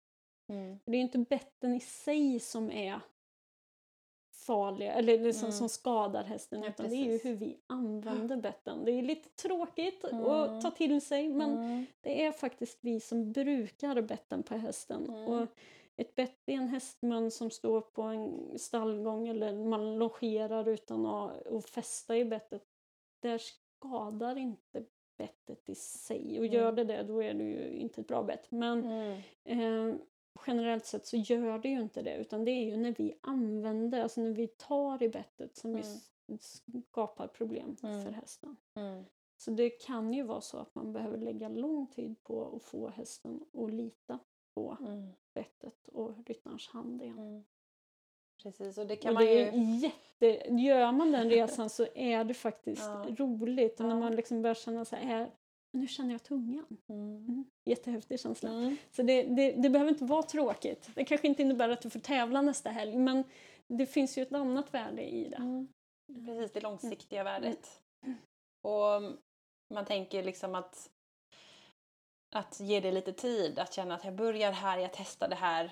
Mm. Det är ju inte betten i sig som är farliga eller liksom Mm. som skadar hästen Ja, utan det är ju precis. hur vi använder betten. Det är lite tråkigt Mm. att ta till sig men Mm. det är faktiskt vi som brukar betten på hästen. Mm. Och ett bett är en hästmun som står på en stallgång eller man longerar utan att, att fästa i bettet. Där skadar inte bettet i sig. Och gör Mm. det det då är det ju inte ett bra bett. Men Mm. eh, generellt sett så gör det ju inte det utan det är ju när vi använder, alltså när vi tar i bettet som vi Mm. s- skapar problem Mm. för hästen. Mm. Så det kan ju vara så att man behöver lägga lång tid på att få hästen att lita på Mm. bettet och ryttarens hand igen. Mm. Precis, och det kan och man det ju... jätte, gör man den resan så är det faktiskt Ja. roligt. Och när man liksom börjar känna så här, nu känner jag tungan. Mm. Mm. Jättehäftig känsla. Mm. Så det, det, det behöver inte vara tråkigt. Det kanske inte innebär att du får tävla nästa helg men det finns ju ett annat värde i det. Mm. Precis, det långsiktiga värdet. Och mm, man tänker liksom att att ge det lite tid, att känna att jag börjar här, jag testar det här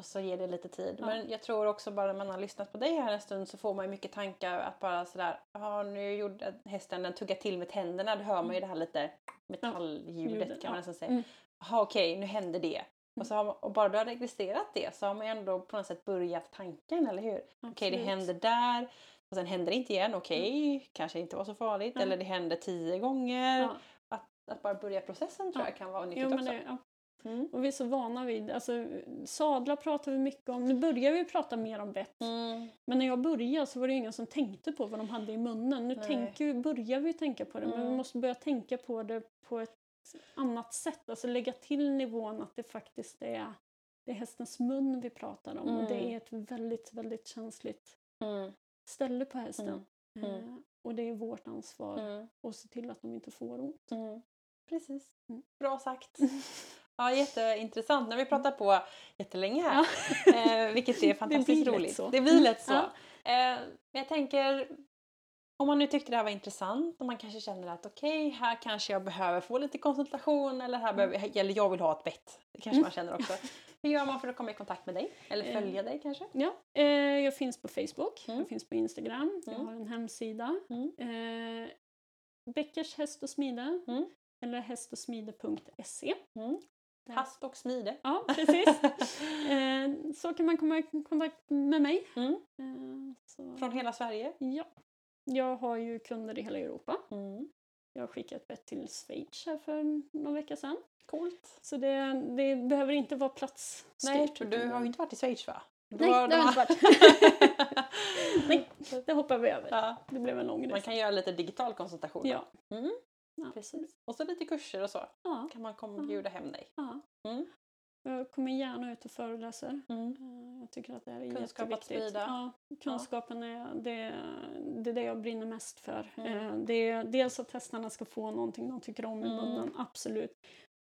och så ger det lite tid. Ja. Men jag tror också bara när man har lyssnat på dig här en stund så får man ju mycket tankar att bara sådär, ja nu gjorde hästen den tugga till med tänderna, då hör man ju det här lite metalljudet Ljudet, kan man ja. nästan säga. Mm. Jaha okej, nu händer det. Och, så man, och bara du har registrerat det så har man ju ändå på något sätt börjat tanken, eller hur? Okej, det Absolut. händer där. Och sen händer det inte igen. Okej, kanske inte var så farligt. Ja. Eller det händer tio gånger. Ja. Att, att bara börja processen tror Ja. jag kan vara nyttigt Jo, också. det, ja. Mm. Och vi är så vana vid, alltså sadlar pratar vi mycket om. Nu börjar vi prata mer om bett. Mm. Men när jag började så var det ingen som tänkte på vad de hade i munnen. Nu Nej. tänker, vi- börjar vi tänka på det men vi Mm. måste börja tänka på det på ett annat sätt. Alltså lägga till nivån att det faktiskt är, det är hästens mun vi pratar om. Och det Mm. är ett väldigt, väldigt känsligt Mm. ställe på hästen. Mm. Eh, och det är vårt ansvar Mm. att se till att de inte får ont. Mm. Precis. Mm. Bra sagt. Ja, jätteintressant. När vi pratar på jättelänge här. Ja. Eh, vilket är fantastiskt lätt roligt. så. Det blir lätt så. Ja. Eh, men jag tänker, om man nu tyckte det här var intressant och man kanske känner att okej, här kanske jag behöver få lite konsultation eller här behöver, eller jag vill ha ett bett. Det kanske Mm. man känner också. Hur gör man för att komma i kontakt med dig? Eller Eh, följa dig kanske? Ja, eh, jag finns på Facebook, Mm. jag finns på Instagram, jag Mm. har en hemsida. Mm. Eh, Bäckers häst och smide Mm. eller hästosmide.se. Mm. Hast och smide. Ja, precis. eh, så kan man komma i kontakt med mig. Mm. Eh. Från hela Sverige. Ja. Jag har ju kunder i hela Europa. Mm. Jag har skickat ett bett till Schweiz här för någon vecka sedan. Coolt. Så det, det behöver inte vara platsstyrt. Nej, utan du har ju inte varit i Schweiz va? Nej, Då- det har jag inte varit. Nej, det hoppar vi över. ja, Det blev en lång man resa. kan göra lite digital konsultation. Ja. Mm. Ja. Precis. Och så lite kurser och så. Ja, Kan man komma och Ja. bjuda hem dig. ja. Mm. Jag kommer gärna ut och föreläser. Mm. Eh, Jag tycker att det är Kunskap att sprida. Ja, kunskapen är det, det är det jag brinner mest för. Mm. Eh, Det är dels att hästarna ska få någonting de tycker om i Mm. munnen, absolut.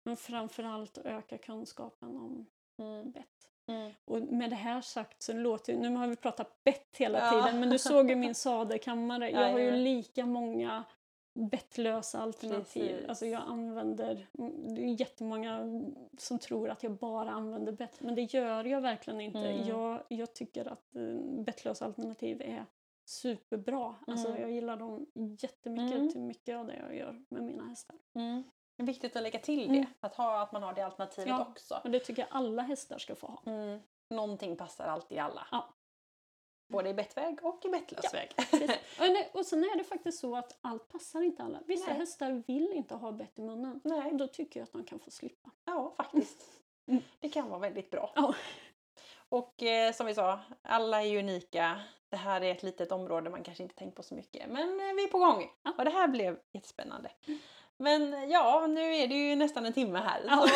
Men framförallt öka kunskapen om Mm. bett. Mm. Och med det här sagt så låter ju, nu har vi pratat bett hela Ja. tiden, men du såg ju min sadelkammare. Jag har ju lika många bettlösa alternativ. Precis. Alltså jag använder, mm, det är jättemånga som tror att jag bara använder bett, men det gör jag verkligen inte. Mm. Jag, jag tycker att uh, bettlösa alternativ är superbra. Alltså Mm. jag gillar dem jättemycket Mm. till mycket av det jag gör med mina hästar. Mm. Det är viktigt att lägga till Mm. det. Att, ha, att man har det alternativet Ja. också. Och det tycker jag alla hästar ska få ha. Mm. Någonting passar alltid alla. Ja. Både i bettväg och i bettlös Ja. Och sen är det faktiskt så att allt passar inte alla. Vissa Nej. hästar vill inte ha bett i munnen. Nej, då tycker jag att de kan få slippa. ja faktiskt. Mm. Det kan vara väldigt bra. Ja. Och eh, som vi sa, alla är unika. Det här är ett litet område man kanske inte tänkt på så mycket. Men eh, vi är på gång. Ja. Och det här blev jättespännande. Men ja, nu är det ju nästan en timme här. Ja.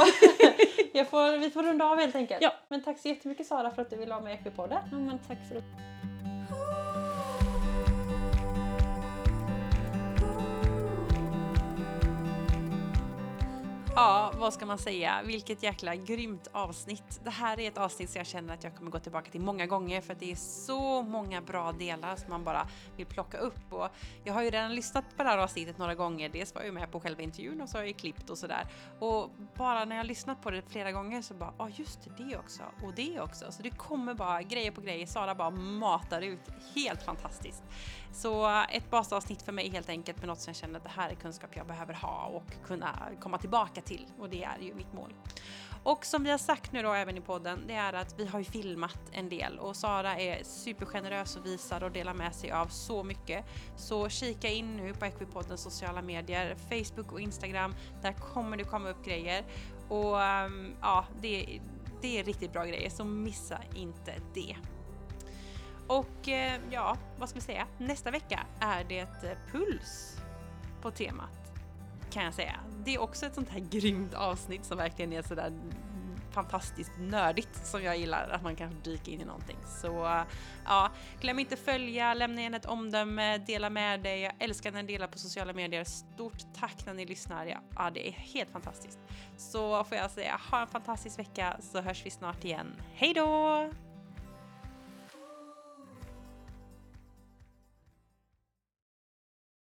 Så får, vi får runda av helt enkelt. Ja. Men tack så jättemycket Sara för att du ville vara med i Equipodden. Ja, men tack för att Ja, vad ska man säga? Vilket jäkla grymt avsnitt. Det här är ett avsnitt som jag känner att jag kommer gå tillbaka till många gånger för att det är så många bra delar som man bara vill plocka upp. Och jag har ju redan lyssnat på det här avsnittet några gånger. Dels var jag med på själva intervjun och så har jag ju klippt och sådär. Och bara när jag har lyssnat på det flera gånger så bara, ja ah, just det, det också och det också. Så det kommer bara grejer på grejer. Sara bara matar ut. Helt fantastiskt. Så eh, ett basavsnitt för mig helt enkelt med något som jag känner att det här är kunskap jag behöver ha och kunna komma tillbaka till och det är ju mitt mål. Och som vi har sagt nu då även i podden, det är att vi har ju filmat en del och Sara är supergenerös och visar och delar med sig av så mycket. Så kika in nu på Equipoddens sociala medier, Facebook och Instagram. Där kommer det komma upp grejer och ehm, ja, det, det är riktigt bra grejer så missa inte det. Och eh, ja, vad ska vi säga? Nästa vecka är det puls på temat kan jag säga. Det är också ett sånt här grymt avsnitt som verkligen är sådär fantastiskt nördigt som jag gillar att man kan dyka in i någonting. Så eh, ja, glöm inte följa, lämna gärna ett omdöme, dela med dig. Jag älskar när ni delar på sociala medier. Stort tack när ni lyssnar. Ja, ja, det är helt fantastiskt. Så får jag säga, ha en fantastisk vecka så hörs vi snart igen. Hej då!